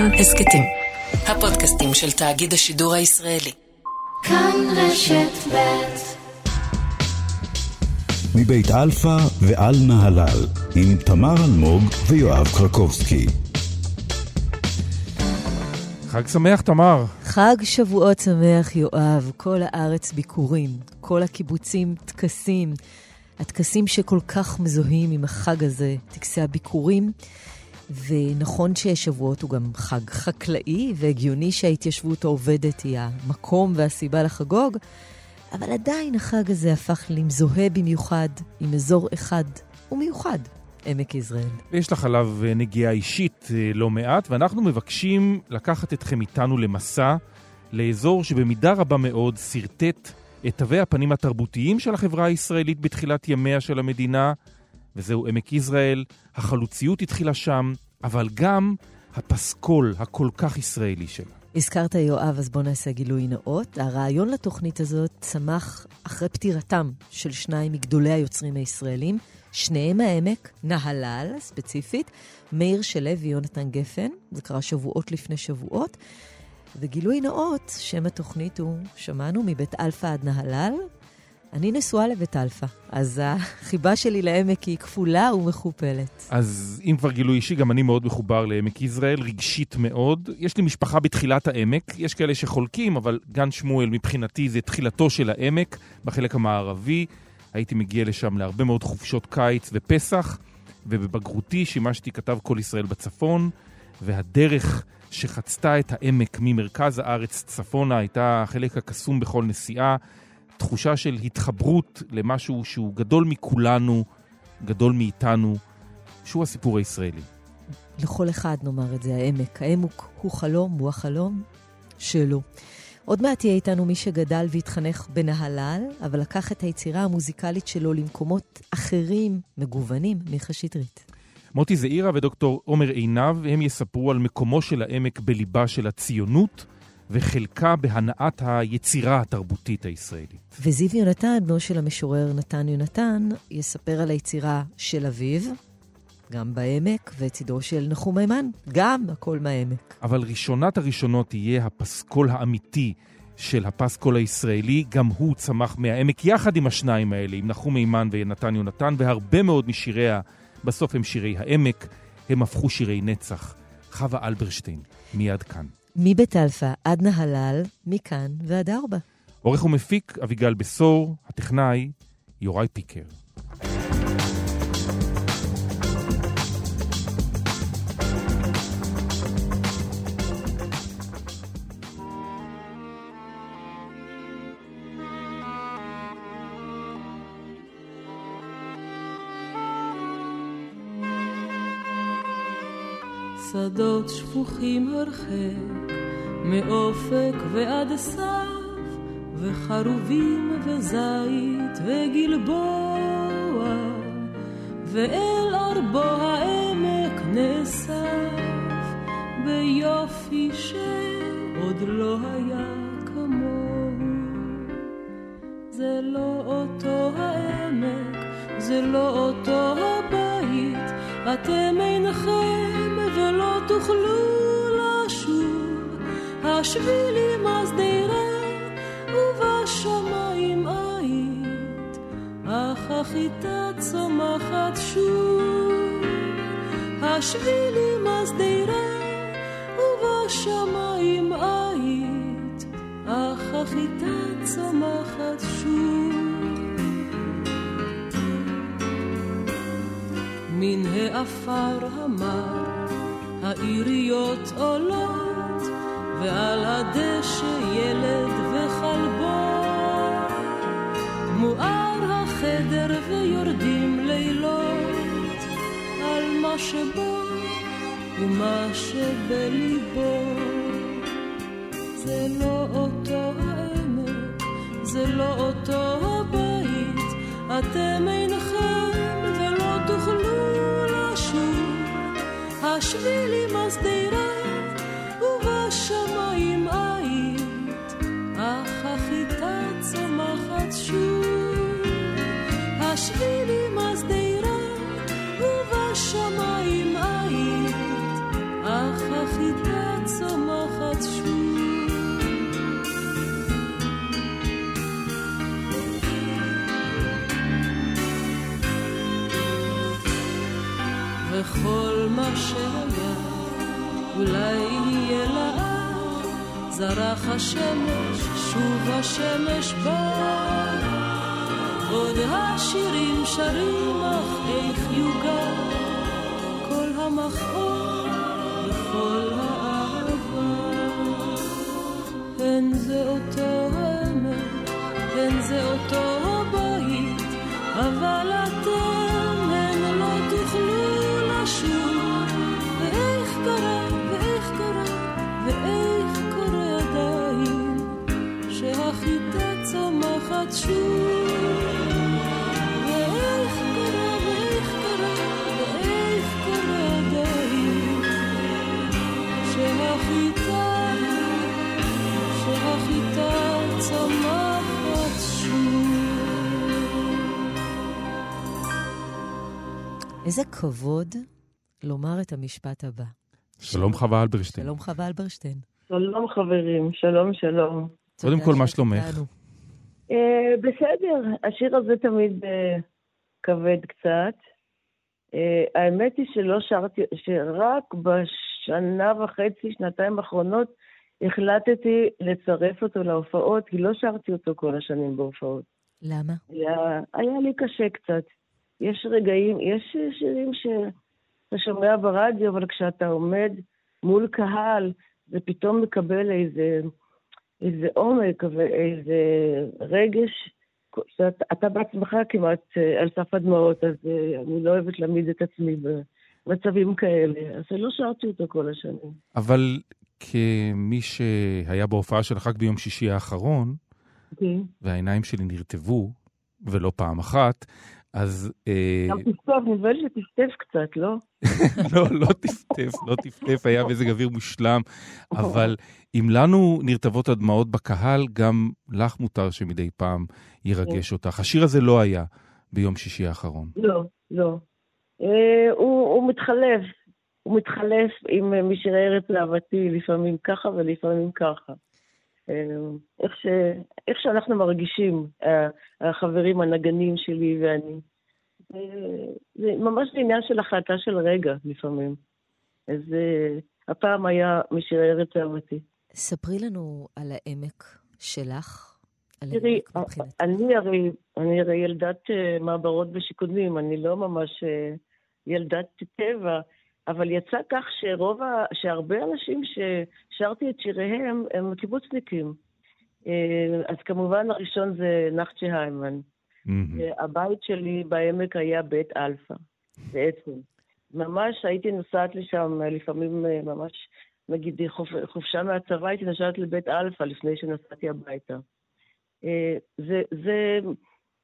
כאן הסכתים. הפודקאסטים של תאגיד השידור הישראלי. כאן רשת ב' מבית אלפא ועל נהלל, עם תמר אלמוג ויואב קרקובסקי. חג שמח, תמר. חג שבועות שמח, יואב. כל הארץ ביקורים, כל הקיבוצים טקסים. הטקסים שכל כך מזוהים עם החג הזה, טקסי הביקורים. ונכון ששבועות הוא גם חג חקלאי, והגיוני שההתיישבות העובדת היא המקום והסיבה לחגוג, אבל עדיין החג הזה הפך למזוהה במיוחד עם אזור אחד ומיוחד, עמק יזרעאל. יש לך עליו אה, נגיעה אישית אה, לא מעט, ואנחנו מבקשים לקחת אתכם איתנו למסע לאזור שבמידה רבה מאוד שרטט את תווי הפנים התרבותיים של החברה הישראלית בתחילת ימיה של המדינה, וזהו עמק יזרעאל. החלוציות התחילה שם, אבל גם הפסקול הכל כך ישראלי שלה. הזכרת יואב, אז בוא נעשה גילוי נאות. הרעיון לתוכנית הזאת צמח אחרי פטירתם של שניים מגדולי היוצרים הישראלים, שניהם העמק, נהלל ספציפית, מאיר שלו ויונתן גפן, זה קרה שבועות לפני שבועות. וגילוי נאות, שם התוכנית הוא, שמענו, מבית אלפא עד נהלל. אני נשואה לבית אלפא, אז החיבה שלי לעמק היא כפולה ומכופלת. אז אם כבר גילוי אישי, גם אני מאוד מחובר לעמק יזרעאל, רגשית מאוד. יש לי משפחה בתחילת העמק, יש כאלה שחולקים, אבל גן שמואל מבחינתי זה תחילתו של העמק, בחלק המערבי. הייתי מגיע לשם להרבה מאוד חופשות קיץ ופסח, ובבגרותי שימשתי כתב כל ישראל בצפון, והדרך... שחצתה את העמק ממרכז הארץ צפונה, הייתה החלק הקסום בכל נסיעה, תחושה של התחברות למשהו שהוא גדול מכולנו, גדול מאיתנו, שהוא הסיפור הישראלי. לכל אחד נאמר את זה, העמק. העמק הוא חלום, הוא החלום שלו. עוד מעט יהיה איתנו מי שגדל והתחנך בנהלל, אבל לקח את היצירה המוזיקלית שלו למקומות אחרים, מגוונים, מיכה שטרית. מוטי זעירה ודוקטור עומר עינב, הם יספרו על מקומו של העמק בליבה של הציונות וחלקה בהנעת היצירה התרבותית הישראלית. וזיו יונתן, בנו של המשורר נתן יונתן, יספר על היצירה של אביו, גם בעמק, וצידו של נחום מימן, גם הכל מהעמק. אבל ראשונת הראשונות תהיה הפסקול האמיתי של הפסקול הישראלי, גם הוא צמח מהעמק יחד עם השניים האלה, עם נחום מימן ונתן יונתן, והרבה מאוד משיריה בסוף הם שירי העמק, הם הפכו שירי נצח. חווה אלברשטיין, מיד כאן. מבית אלפא עד נהלל, מכאן ועד ארבע. עורך ומפיק אביגל בשור, הטכנאי יוראי פיקר. שדות שפוכים הרחק, מאופק ועד סף, וחרובים וזית וגלבוע, ואל ארבו העמק נאסף, ביופי שעוד לא היה כמוהו. זה לא אותו העמק, זה לא אותו הבית, אתם אינכם השבילים השדרה ובשמיים היית, אך החיטה צומחת שוב. השבילים השדרה ובשמיים היית, אך החיטה צומחת שוב. מן העפר המר העיריות עולות, ועל הדשא ילד וכלבו. מואר החדר ויורדים לילות על מה שבו ומה שבליבו. זה לא אותו העמק, זה לא אותו הבית, אתם אינכם ולא תוכלו השבילים השדרה בשבילים אז דירה, ובשמיים עית, אך החיטה צומחת שוב. וכל מה שהיה, אולי יהיה לעד, זרח השמש, שוב השמש בא. עוד השירים שרים, אך איך יוגע כל המכאוב וכל האהבה. הן זה אותו האמת, הן זה אותו הבית, אבל איזה כבוד לומר את המשפט הבא. שלום חווה אלברשטיין. שלום חווה אלברשטיין. שלום חברים, שלום שלום. קודם כל, מה שלומך? אה, בסדר, השיר הזה תמיד אה, כבד קצת. אה, האמת היא שלא שרתי, שרק בשנה וחצי, שנתיים האחרונות, החלטתי לצרף אותו להופעות, כי לא שרתי אותו כל השנים בהופעות. למה? היה, היה לי קשה קצת. יש רגעים, יש שירים שאתה שומע ברדיו, אבל כשאתה עומד מול קהל, זה פתאום מקבל איזה, איזה עומק ואיזה רגש, שאתה אתה בעצמך כמעט אה, על סף הדמעות, אז אה, אני לא אוהבת להעמיד את עצמי במצבים כאלה. אז לא שרתי אותו כל השנים. אבל כמי שהיה בהופעה שלך רק ביום שישי האחרון, כן. והעיניים שלי נרטבו, ולא פעם אחת, אז... אה, גם טפטף, נדמה לי שטפטף קצת, לא? לא, לא טפטף, לא טפטף, היה מזג אוויר מושלם, אבל אם לנו נרטבות הדמעות בקהל, גם לך מותר שמדי פעם ירגש אותך. השיר הזה לא היה ביום שישי האחרון. לא, לא. אה, הוא, מתחלף, הוא מתחלף עם אה, משירי ארץ אהבתי, לפעמים ככה ולפעמים ככה. אה, איך, ש, איך שאנחנו מרגישים, אה, החברים הנגנים שלי ואני. זה ממש עניין של החלטה של רגע לפעמים. אז אה, הפעם היה משירי ארץ אהבתי. ספרי לנו על העמק שלך. תראי. אני הרי, אני הרי ילדת מעברות ושיכונים, אני לא ממש ילדת טבע, אבל יצא כך שרוב ה... שהרבה אנשים ששרתי את שיריהם הם קיבוצניקים. אה, אז כמובן הראשון זה נחצ'ה היימן. מהמם. הבית שלי בעמק היה בית אלפא, בעצם. ממש הייתי נוסעת לשם, אה, לפעמים אה, ממש, נגיד חופ, חופשה מהצבא, הייתי נוסעת לבית אלפא לפני שנסעתי הביתה. אה, זה, זה,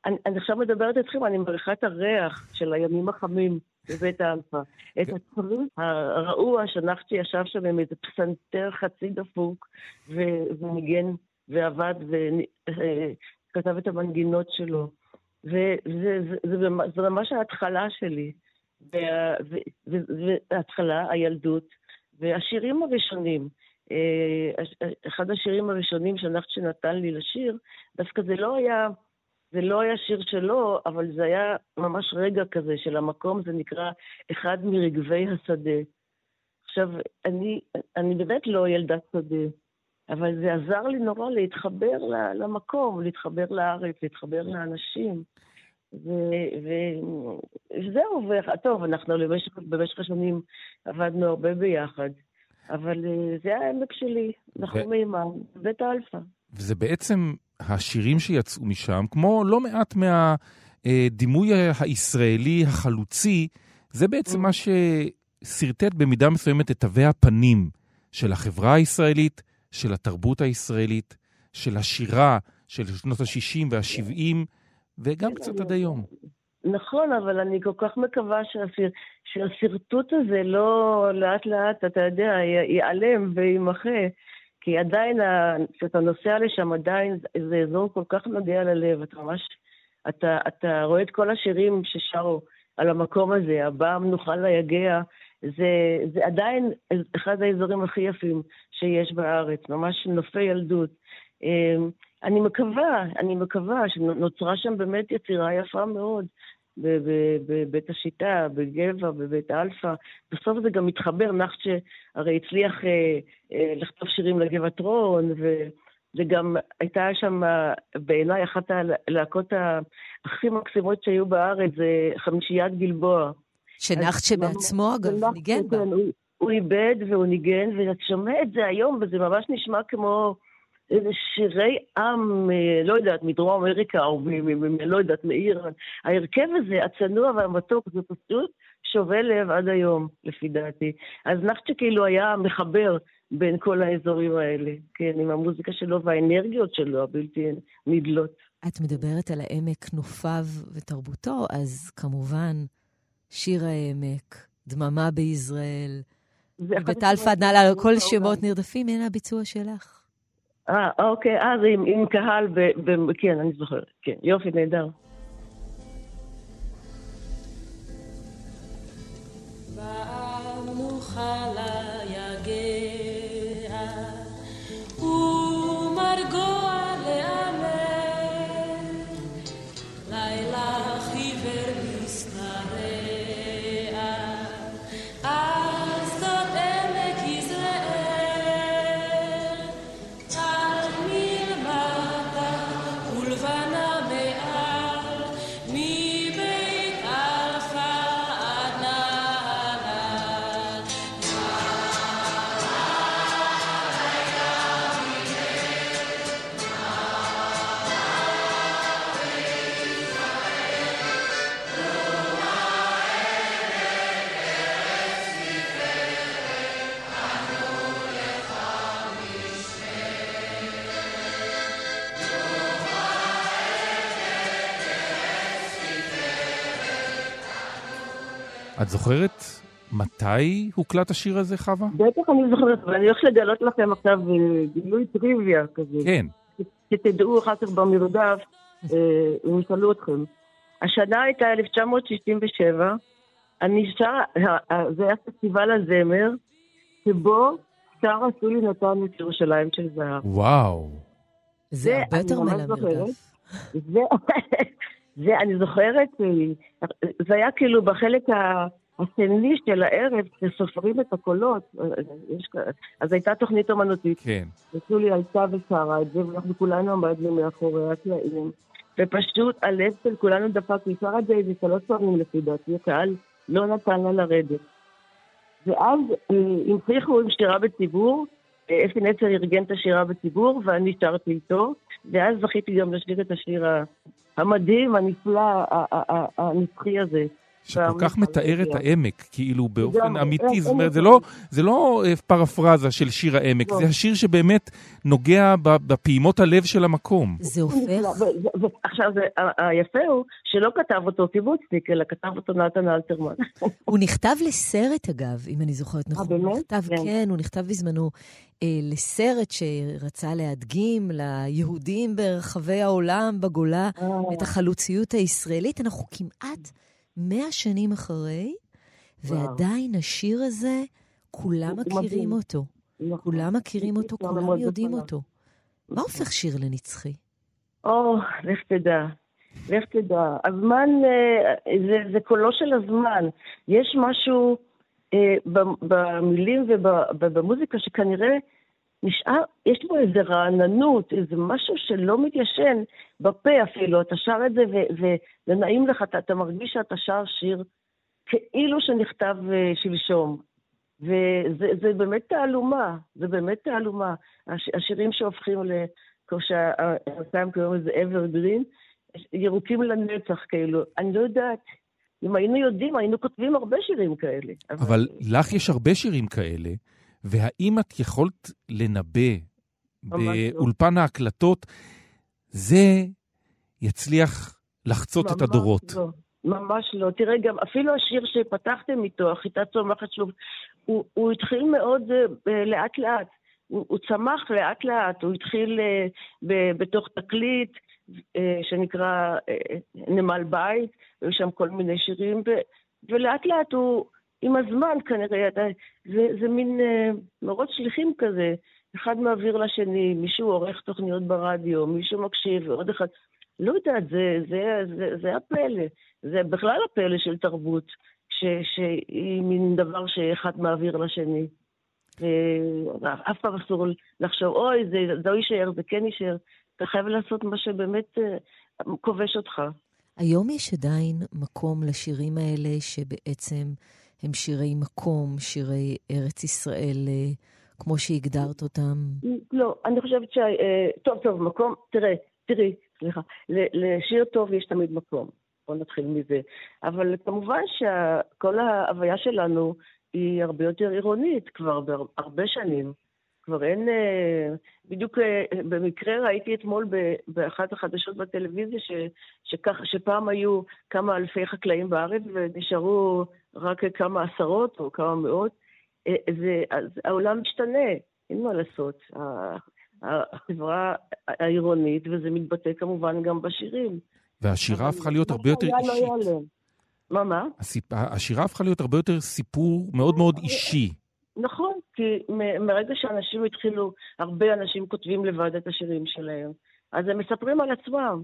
אני, אני עכשיו מדברת איתכם, אני מריחה את הריח של הימים החמים בבית אלפא. את הצריף הרעוע שנחצ'ה ישב שם עם איזה פסנתר חצי דפוק, ו- וניגן ועבד וכתב את המנגינות שלו. וזה זה, זה, זה, ממש- ההתחלה שלי. וה- ו- ו- וההתחלה, הילדות, והשירים הראשונים. אה, אחד השירים הראשונים שנחצ'י נתן לי לשיר, דווקא זה לא היה, זה לא היה שיר שלו, אבל זה היה ממש רגע כזה של המקום, זה נקרא אחד מרגבי השדה. עכשיו, אני, אני באמת לא ילדת שדה, אבל זה עזר לי נורא להתחבר למקום, להתחבר לארץ, להתחבר לאנשים. ו- ו- וזהו, ו- טוב, אנחנו במשך, במשך השנים עבדנו הרבה ביחד, אבל אה, זה העמק שלי, נחום מימן, בית האלפא. וזה בעצם השירים שיצאו משם, כמו לא מעט מהדימוי הישראלי החלוצי, זה בעצם מה ששרטט במידה מסוימת את תווי הפנים של החברה הישראלית, של התרבות הישראלית, של השירה של שנות ה-60 וה-70, וגם קצת עד היום. נכון, אבל אני כל כך מקווה שהסר... שהשרטוט הזה לא לאט לאט, אתה יודע, ייעלם ויימחה. כי עדיין, כשאתה נוסע לשם, עדיין זה- זה אזור כל כך נוגע ללב. אתה ממש, אתה, אתה רואה את כל השירים ששרו על המקום הזה, באה מנוחה ליגע, זה, זה עדיין אחד האזורים הכי יפים שיש בארץ, ממש נופי ילדות. אמ, אני מקווה, אני מקווה שנוצרה שם באמת יצירה יפה מאוד. בבית השיטה, בגבע, בבית אלפא. בסוף זה גם מתחבר, נחצ'ה הרי הצליח אה, אה, לכתוב שירים לגבעטרון, וזה גם הייתה שם, בעיניי, אחת הלהקות הכי מקסימות שהיו בארץ, זה חמישיית גלבוע. שנחט שבעצמו, אגב, ניגן בה. הוא, הוא איבד והוא ניגן, ואתה שומע את זה היום, וזה ממש נשמע כמו איזה שירי עם, אה, לא יודעת, מדרום אמריקה, או מ... לא יודעת, מאיראן. ההרכב הזה, הצנוע והמתוק, זה פשוט שובה לב עד היום, לפי דעתי. אז נחצ'ה כאילו היה מחבר בין כל האזורים האלה, כן, עם המוזיקה שלו והאנרגיות שלו הבלתי נדלות. את מדברת על העמק, נופיו ותרבותו, אז כמובן, שיר העמק, דממה ביזרעאל, בית אלפא עד נהלל, כל שמות נרדפים, הנה הביצוע שלך. אה, אוקיי, זה עם, עם קהל, ב, ב, כן, אני זוכרת, כן, יופי, נהדר. את זוכרת מתי הוקלט השיר הזה, חווה? בטח אני זוכרת, אבל אני הולכת לגלות לכם עכשיו אה, גילוי טריוויה כזה. כן. שתדעו אחר כך במרדף, אה, אם ישאלו אתכם. השנה הייתה 1967, אני שרה, זה היה פסטיבל הזמר, שבו שרה שולי נתן את ירושלים של זהב. וואו. זה הרבה יותר מלמרדף. זה, אני זוכרת, זה היה כאילו בחלק השני של הערב, כשסופרים את הקולות, אז הייתה תוכנית אמנותית. כן. ושולי עלתה ושרה את זה, ואנחנו כולנו עמדנו מאחורי הקלעים. ופשוט הלב של כולנו דפק, היא שרה את זה איזה שלוש פעמים לפי דעתי, הקהל לא נתן לה לרדת. ואז המשיכו עם שירה בציבור, אפי נצר ארגן את השירה בציבור, ואני שרתי איתו, ואז זכיתי גם לשיר את השיר המדהים, הנפלא, הנצחי הזה. שכל כך מתאר את העמק, כאילו באופן אמיתי, זאת אומרת, זה לא אה, פרפרזה של שיר העמק, זה השיר שבאמת נוגע בפעימות הלב של המקום. זה הופך... עכשיו, היפה הוא שלא כתב אותו קיבוצניק, אלא כתב אותו נתן אלתרמן. הוא נכתב לסרט, אגב, אם אני זוכרת נכון. אה, באמת? כן, הוא נכתב בזמנו אה, לסרט שרצה להדגים ליהודים ברחבי העולם, בגולה, את החלוציות הישראלית. אנחנו כמעט... מאה שנים אחרי, ועדיין השיר הזה, כולם מכירים אותו. נכון. כולם מכירים אותו, כולם יודעים אותו. מה הופך שיר לנצחי? או, לך תדע. לך תדע. הזמן, אה, זה, זה קולו של הזמן. יש משהו אה, במילים ובמוזיקה שכנראה נשאר, יש בו איזה רעננות, איזה משהו שלא מתיישן בפה אפילו. אתה שר את זה וזה נעים לך, אתה, אתה מרגיש שאתה שר שיר כאילו שנכתב uh, שלשום. וזה באמת תעלומה, זה באמת תעלומה. הש, השירים שהופכים ל... כמו שהרסיים קוראים לזה evergreen, ירוקים לנצח כאילו. אני לא יודעת. אם היינו יודעים, היינו כותבים הרבה שירים כאלה. אבל, אבל לך יש הרבה שירים כאלה. והאם את יכולת לנבא לא. באולפן ההקלטות, זה יצליח לחצות את הדורות? לא. ממש לא. תראה, גם אפילו השיר שפתחתם איתו, החיטה צומחת שוב, הוא, הוא התחיל מאוד uh, לאט-לאט. הוא, הוא צמח לאט-לאט, הוא התחיל uh, ב, בתוך תקליט uh, שנקרא uh, נמל בית, היו שם כל מיני שירים, ו, ולאט-לאט הוא, עם הזמן כנראה, זה, זה מין אה, מרוץ שליחים כזה, אחד מעביר לשני, מישהו עורך תוכניות ברדיו, מישהו מקשיב, ועוד אחד. לא יודעת, זה, זה, זה, זה הפלא. זה בכלל הפלא של תרבות, ש, שהיא מין דבר שאחד מעביר לשני. אף פעם אסור לחשוב, אוי, זה לא יישאר, זה כן יישאר. אתה חייב לעשות מה שבאמת אה, כובש אותך. היום יש עדיין מקום לשירים האלה שבעצם הם שירי מקום, שירי ארץ ישראל, אה, כמו שהגדרת אותם? לא, אני חושבת ש... אה, טוב, טוב, מקום, תראה, תראי, סליחה, לשיר טוב יש תמיד מקום. בואו נתחיל מזה. אבל כמובן שכל ההוויה שלנו היא הרבה יותר עירונית כבר בהרבה שנים. כבר אין... אה, בדיוק אה, במקרה ראיתי אתמול באחת החדשות בטלוויזיה ש, שכך, שפעם היו כמה אלפי חקלאים בארץ ונשארו רק כמה עשרות או כמה מאות. אה, זה, אז העולם משתנה, אין מה לעשות. החברה העירונית, וזה מתבטא כמובן גם בשירים. והשירה הפכה להיות הרבה יותר לא אישית. מה, מה? השירה הפכה להיות הרבה יותר סיפור מאוד מאוד אישי. נכון, כי מרגע שאנשים התחילו, הרבה אנשים כותבים לבד את השירים שלהם, אז הם מספרים על עצמם.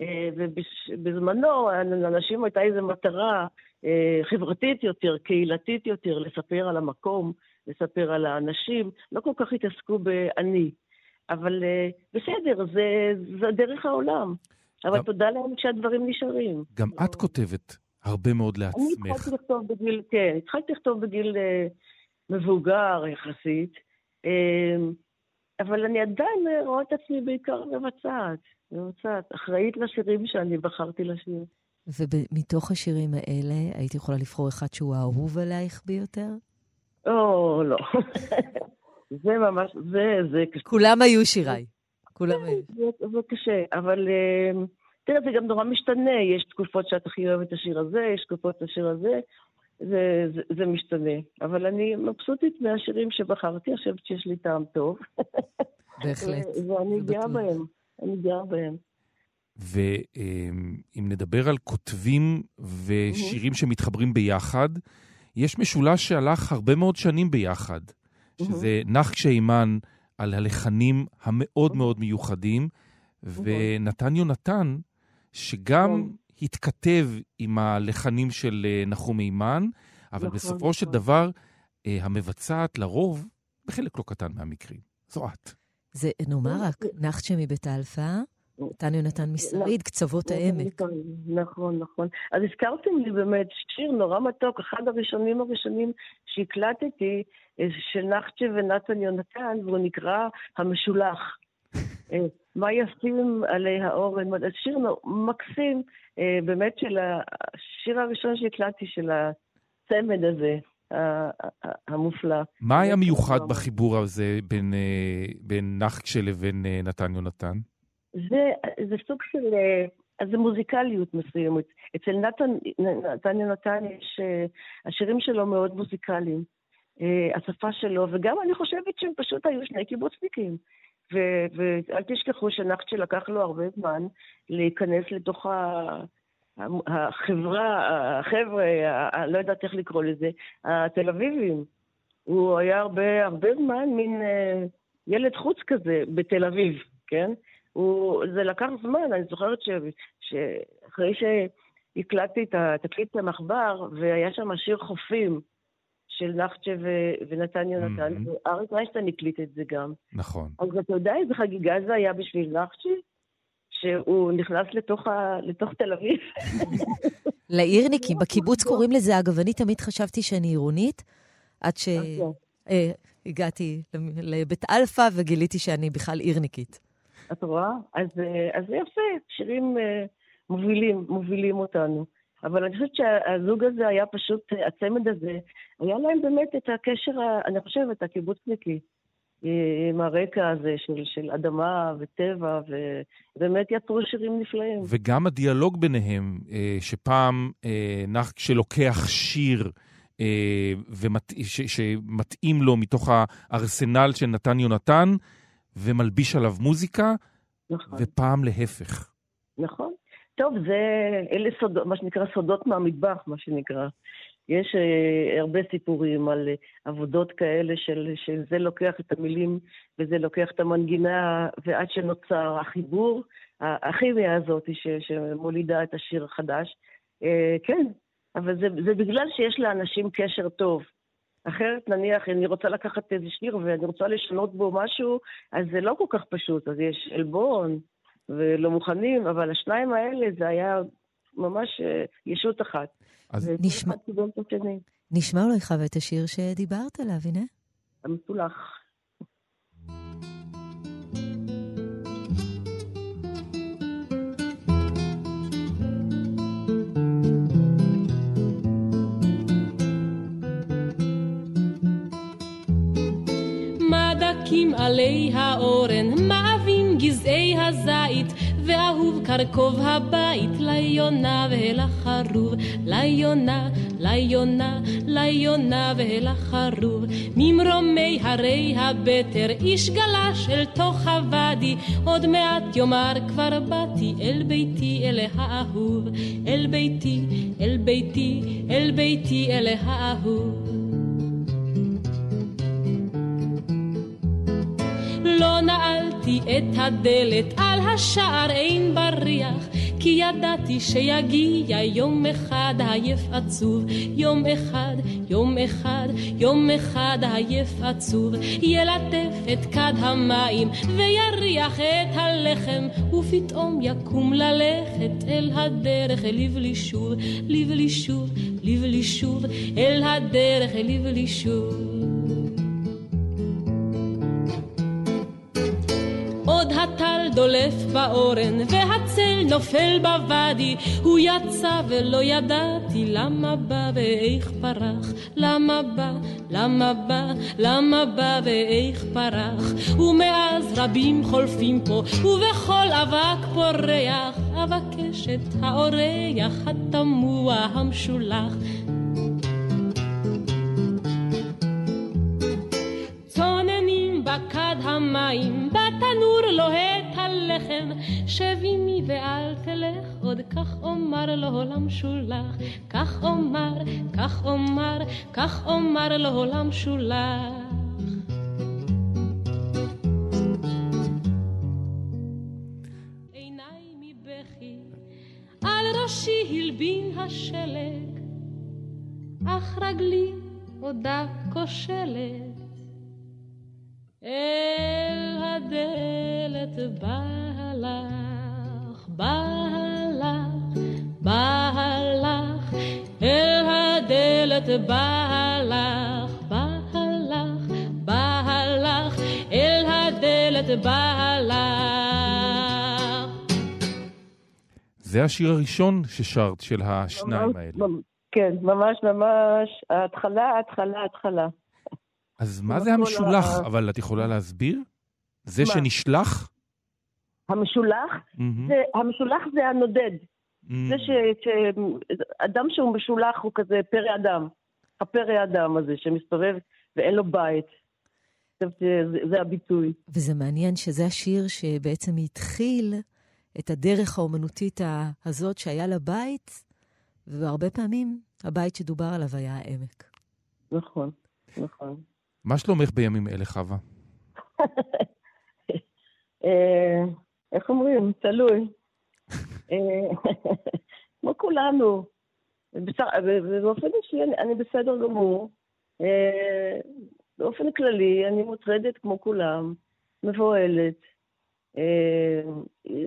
אה, ובזמנו, לאנשים הייתה איזו מטרה אה, חברתית יותר, קהילתית יותר, לספר על המקום, לספר על האנשים, לא כל כך התעסקו באני. אבל אה, בסדר, זה, זה דרך העולם. אבל גם, תודה להם שהדברים נשארים. גם את כותבת הרבה מאוד לעצמך. אני התחלתי לכתוב בגיל, כן, התחלתי לכתוב בגיל מבוגר יחסית, אמ, אבל אני עדיין רואה את עצמי בעיקר מבצעת, מבצעת, אחראית לשירים שאני בחרתי לשיר. ומתוך השירים האלה, היית יכולה לבחור אחד שהוא האהוב עלייך ביותר? או, לא. זה ממש, זה, זה קשה. כולם היו שיריי. כולם היו. זה, זה קשה, אבל אמ, תראה, זה גם נורא משתנה. יש תקופות שאת הכי אוהבת את השיר הזה, יש תקופות את השיר הזה. זה, זה, זה משתנה. אבל אני מבסוטית מהשירים שבחרתי, אני חושבת שיש לי טעם טוב. בהחלט. ואני גאה בהם, אני גאה בהם. ואם נדבר על כותבים ושירים שמתחברים ביחד, יש משולש שהלך הרבה מאוד שנים ביחד, שזה נחקשה אימן על הלחנים המאוד מאוד מיוחדים, ונתן יונתן, שגם התכתב עם הלחנים של אה, נחום היימן, אבל נכון, בסופו נכון. של דבר, אה, המבצעת לרוב, בחלק לא קטן מהמקרים, זו את. זה, נאמר רק, נחצ'ה מבית אלפא, נתן יונתן משריד, קצוות העמק. נכון, נכון. אז הזכרתם לי באמת שיר נורא מתוק, אחד הראשונים הראשונים שהקלטתי, אה, של נחצ'ה ונתן יונתן, והוא נקרא המשולח. מה יפים עלי האורן, שיר מקסים, אה, באמת של השיר הראשון שהקלטתי, של הצמד הזה, המופלא. מה היה מיוחד בחיבור הזה בין, אה, בין נחקשה לבין אה, נתן יונתן? זה, זה סוג של, אז זה מוזיקליות מסוימת. אצל נתן, נתן יונתן יש, השירים שלו מאוד מוזיקליים. השפה שלו, וגם אני חושבת שהם פשוט היו שני קיבוצניקים. ואל תשכחו שנחצ'ה לקח לו הרבה זמן להיכנס לתוך ה... החברה, החבר'ה, לא יודעת איך לקרוא לזה, התל אביבים. הוא היה הרבה, הרבה זמן מין אה, ילד חוץ כזה בתל אביב, כן? הוא, זה לקח זמן, אני זוכרת ש, שאחרי שהקלטתי את התקליט המחבר, והיה שם שיר חופים, של נחצ'ה ו- ונתן יונתן, mm-hmm. ואריק איינשטיין הקליט את זה גם. נכון. אז אתה יודע איזה חגיגה זה היה בשביל נחצ'ה? שהוא נכנס לתוך, ה... לתוך תל אביב. לעירניקים, בקיבוץ קוראים לזה, אגב, אני תמיד חשבתי שאני עירונית, עד שהגעתי אוקיי. אה, לבית אלפא וגיליתי שאני בכלל עירניקית. את רואה? אז, אה, אז זה יפה, שירים אה, מובילים, מובילים אותנו. אבל אני חושבת שהזוג הזה היה פשוט, הצמד הזה, היה להם באמת את הקשר, אני חושבת, הקיבוצניקי. עם הרקע הזה של, של אדמה וטבע, ובאמת יצרו שירים נפלאים. וגם הדיאלוג ביניהם, אה, שפעם אה, נח שלוקח שיר אה, ומת, ש, שמתאים לו מתוך הארסנל של נתן יונתן, ומלביש עליו מוזיקה, נכון. ופעם להפך. נכון. טוב, זה, אלה סודות, מה שנקרא סודות מהמטבח, מה שנקרא. יש אה, הרבה סיפורים על אה, עבודות כאלה של, שזה לוקח את המילים וזה לוקח את המנגינה, ועד שנוצר החיבור, הכימיה הזאת ש, שמולידה את השיר החדש. אה, כן, אבל זה, זה בגלל שיש לאנשים קשר טוב. אחרת, נניח, אני רוצה לקחת איזה שיר ואני רוצה לשנות בו משהו, אז זה לא כל כך פשוט. אז יש עלבון ולא מוכנים, אבל השניים האלה זה היה ממש אה, ישות אחת. אז נשמע, נשמע אולי חווה את השיר שדיברת עליו, הנה. המסולח. מדקים עלי האורן, גזעי הזית, ואהוב קרקוב הבית, ליונה ואל החרוב, ליונה, ליונה, ליונה ואל החרוב. ממרומי הרי הבטר, איש גלש אל תוך הוואדי, עוד מעט יאמר כבר באתי אל ביתי אל האהוב, אל ביתי, אל ביתי, אל ביתי אל האהוב. לא נעלתי את הדלת, על השער אין בריח, כי ידעתי שיגיע יום אחד עייף עצוב, יום אחד, יום אחד, יום אחד עייף עצוב, ילטף את כד המים ויריח את הלחם, ופתאום יקום ללכת אל הדרך לבלי שוב, לבלי שוב, לבלי שוב, אל הדרך לבלי שוב. עוד הטל דולף באורן, והצל נופל בוואדי. הוא יצא ולא ידעתי למה בא ואיך פרח. למה בא, למה בא, למה בא ואיך פרח. ומאז רבים חולפים פה, ובכל אבק פורח. אבקש את האורח התמוה המשולח. המים, בתנור לוהט הלחם, שב עמי ואל תלך עוד, כך אומר לו למשולח, כך אומר, כך אומר, כך אומר לו למשולח. עיניי מבכי, על ראשי הלבין השלג, אך רגלי עודה כושלת. אל הדלת בהלך, בהלך, בהלך, אל הדלת בהלך, בהלך, בהלך, אל הדלת בהלך. זה השיר הראשון ששרת של השניים האלה. כן, ממש ממש, ההתחלה, ההתחלה, ההתחלה. אז מה זה המשולח? ה... אבל את יכולה להסביר? זה מה? שנשלח? המשולח? Mm-hmm. זה, המשולח זה הנודד. Mm-hmm. זה שאדם ש... שהוא משולח הוא כזה פרא אדם. הפרא אדם הזה שמסתובב ואין לו בית. זה, זה, זה הביטוי. וזה מעניין שזה השיר שבעצם התחיל את הדרך האומנותית הזאת שהיה לבית, והרבה פעמים הבית שדובר עליו היה העמק. נכון, נכון. מה שלומך בימים אלה, חווה? אה, איך אומרים? תלוי. אה, כמו כולנו. באופן אישי אני בסדר גמור. אה, באופן כללי אני מוטרדת כמו כולם, מבוהלת.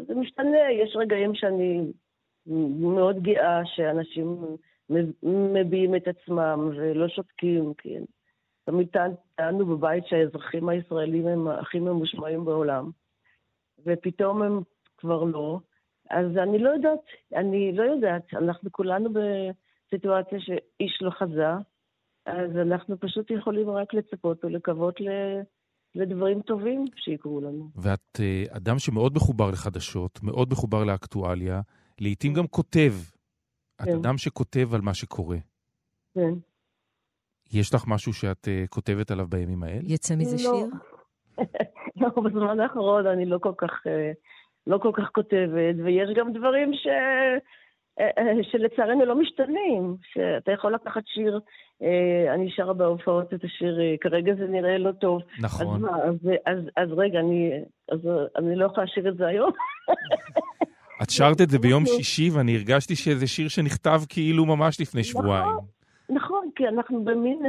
זה משתנה, יש רגעים שאני מאוד גאה שאנשים מביעים את עצמם ולא שותקים, כי תמיד טענו בבית שהאזרחים הישראלים הם הכי ממושמעים בעולם, ופתאום הם כבר לא. אז אני לא יודעת, אני לא יודעת, אנחנו כולנו בסיטואציה שאיש לא חזה, אז אנחנו פשוט יכולים רק לצפות ולקוות ל... לדברים טובים שיקרו לנו. ואת uh, אדם שמאוד מחובר לחדשות, מאוד מחובר לאקטואליה, לעתים גם כותב. כן. את אדם שכותב על מה שקורה. כן. יש לך משהו שאת uh, כותבת עליו בימים האלה? יצא מזה לא. שיר? לא, בזמן האחרון אני לא כל כך, uh, לא כל כך כותבת, ויש גם דברים ש... שלצערנו לא משתנים, שאתה יכול לקחת שיר, אני שרה בהופעות את השיר, כרגע זה נראה לא טוב. נכון. אז מה, אז, אז, אז רגע, אני, אז, אני לא יכולה לשיר את זה היום. את שרת את זה ביום שישי, ואני הרגשתי שזה שיר שנכתב כאילו ממש לפני נכון, שבועיים. נכון, נכון, כי אנחנו במין,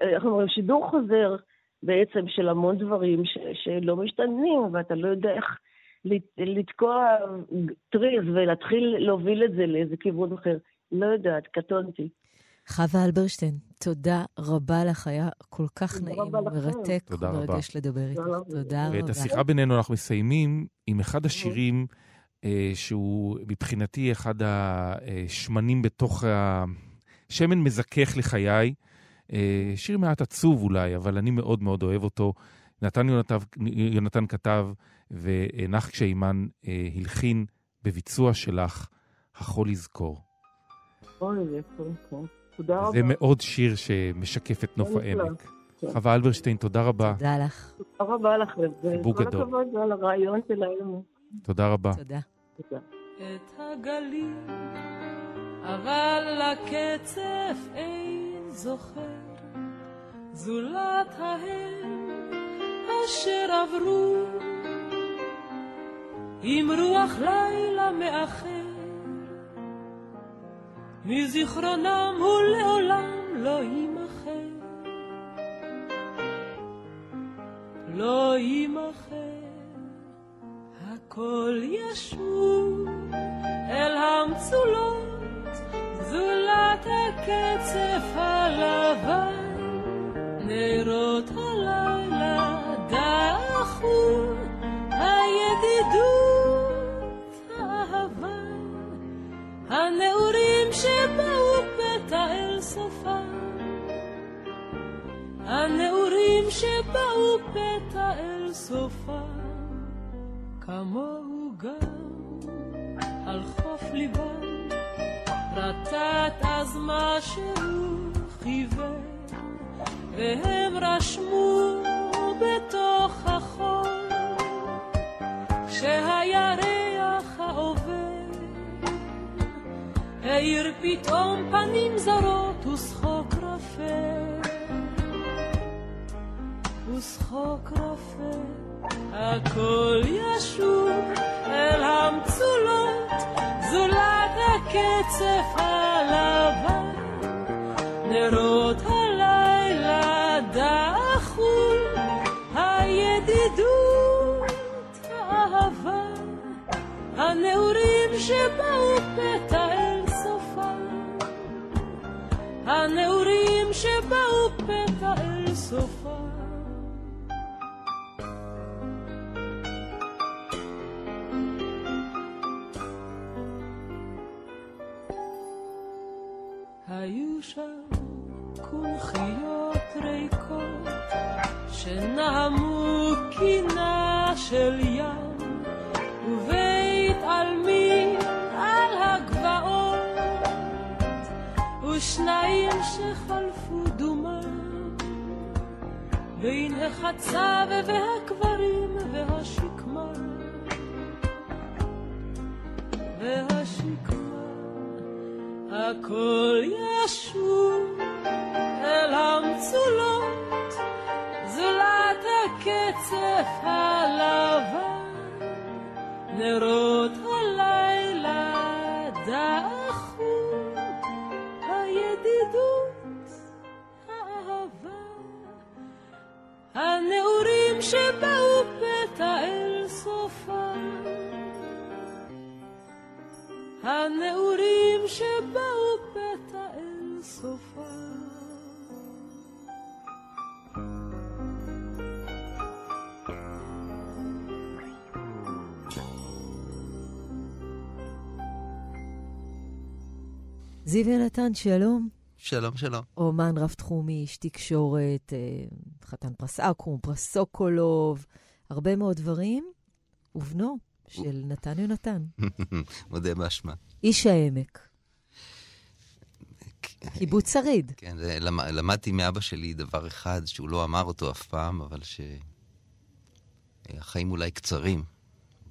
איך אומרים, שידור חוזר בעצם של המון דברים ש, שלא משתנים, ואתה לא יודע איך... לתקוע טריז ולהתחיל להוביל את זה לאיזה כיוון אחר. לא יודעת, קטונתי. חווה אלברשטיין, תודה רבה לך, היה כל כך נעים, מרתק, מרגש לדבר איתך. תודה רבה. ואת השיחה בינינו אנחנו מסיימים עם אחד השירים אה, שהוא מבחינתי אחד השמנים בתוך השמן מזכך לחיי. אה, שיר מעט עצוב אולי, אבל אני מאוד מאוד אוהב אותו. נתן יונתן, יונתן כתב, ונחקשה אימן אה, הלחין בביצוע שלך, החול יזכור. תודה רבה. זה מאוד שיר שמשקף את נוף העמק. כן. חווה אלברשטיין, תודה רבה. תודה לך. תודה רבה לך, חיבוק גדול. כל הכבוד על הרעיון של היום. תודה רבה. תודה. תודה. את הגלים, אבל לקצף אין זוכר, זולת ההם אשר עברו, עם רוח לילה מאחר. מזיכרונם הוא לעולם לא יימחר. לא יימחר, הכל ישוב אל המצולות, זולת הקצף הלבן, נרות הלילה דחו, הידידות, האהבה, הנעורים שבאו פתע אל סופם, הנעורים שבאו פתע אל סופם, כמוהו גם על חוף ליבם, רטט אז משהו חיוור, והם רשמו בתוך החול, שהירח העובר האיר פתאום פנים זרות ושחוק רפה, ושחוק רפה, הכל ישוב אל המצולות, זולת הקצף הלבן, נרות הלילה דחו, הידידות, האהבה, הנעורים שבאו פתע הנעורים שבאו פתע אל שם קונכיות ריקות שנעמו קינה של ים ובית עלמין ושניים שחלפו דומם בין החצב והקברים והשקמה. והשקמה הכל ישוב אל המצולות זולת הקצף הלבן נרות הלילה דאג הנעורים שבאו פתע אל סופם. הנעורים שבאו פתע אל סופם. זיו יונתן, שלום. שלום, שלום. אומן רב-תחומי, איש תקשורת, אה, חתן פרס אקו"ם, פרס סוקולוב, הרבה מאוד דברים, ובנו של נתן יונתן. מודה באשמה. איש העמק. קיבוץ שריד. כן, למדתי מאבא שלי דבר אחד שהוא לא אמר אותו אף פעם, אבל שהחיים אולי קצרים,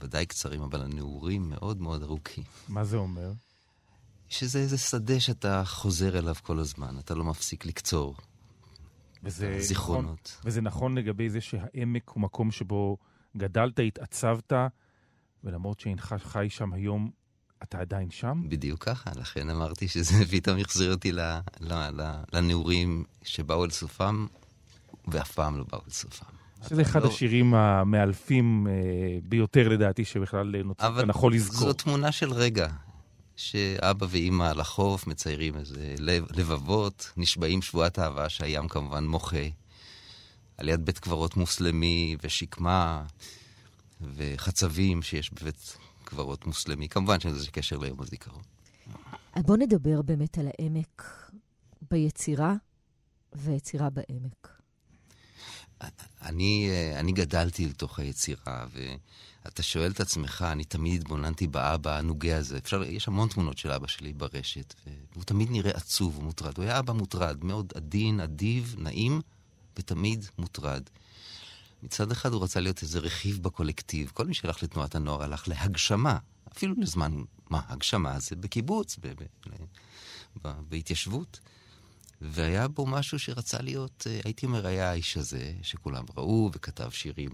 ודאי קצרים, אבל הנעורים מאוד מאוד ארוכים. מה זה אומר? שזה איזה שדה שאתה חוזר אליו כל הזמן, אתה לא מפסיק לקצור. וזה זיכרונות. נכון, וזה נכון לגבי זה שהעמק הוא מקום שבו גדלת, התעצבת, ולמרות שאינך חי שם היום, אתה עדיין שם? בדיוק ככה, לכן אמרתי שזה פתאום החזיר אותי ל, ל, ל, לנעורים שבאו אל סופם, ואף פעם לא באו אל סופם. שזה אחד לא... השירים המאלפים אה, ביותר לדעתי, שבכלל נוצר כאן יכול לזכור. זו תמונה של רגע, שאבא ואימא על החוף מציירים איזה לב, לבבות, נשבעים שבועת אהבה שהים כמובן מוחה, על יד בית קברות מוסלמי ושקמה וחצבים שיש בבית קברות מוסלמי. כמובן שיש לזה קשר ליום הזיכרון. בוא נדבר באמת על העמק ביצירה והיצירה בעמק. אני, אני גדלתי לתוך היצירה, ואתה שואל את עצמך, אני תמיד התבוננתי באבא הנוגע הזה. אפשר, יש המון תמונות של אבא שלי ברשת, והוא תמיד נראה עצוב ומוטרד. הוא היה אבא מוטרד, מאוד עדין, אדיב, נעים, ותמיד מוטרד. מצד אחד הוא רצה להיות איזה רכיב בקולקטיב. כל מי שהלך לתנועת הנוער הלך להגשמה. אפילו לזמן, מה, הגשמה זה בקיבוץ, ב- ב- ב- בהתיישבות. והיה בו משהו שרצה להיות, אה, הייתי אומר, היה האיש הזה, שכולם ראו, וכתב שירים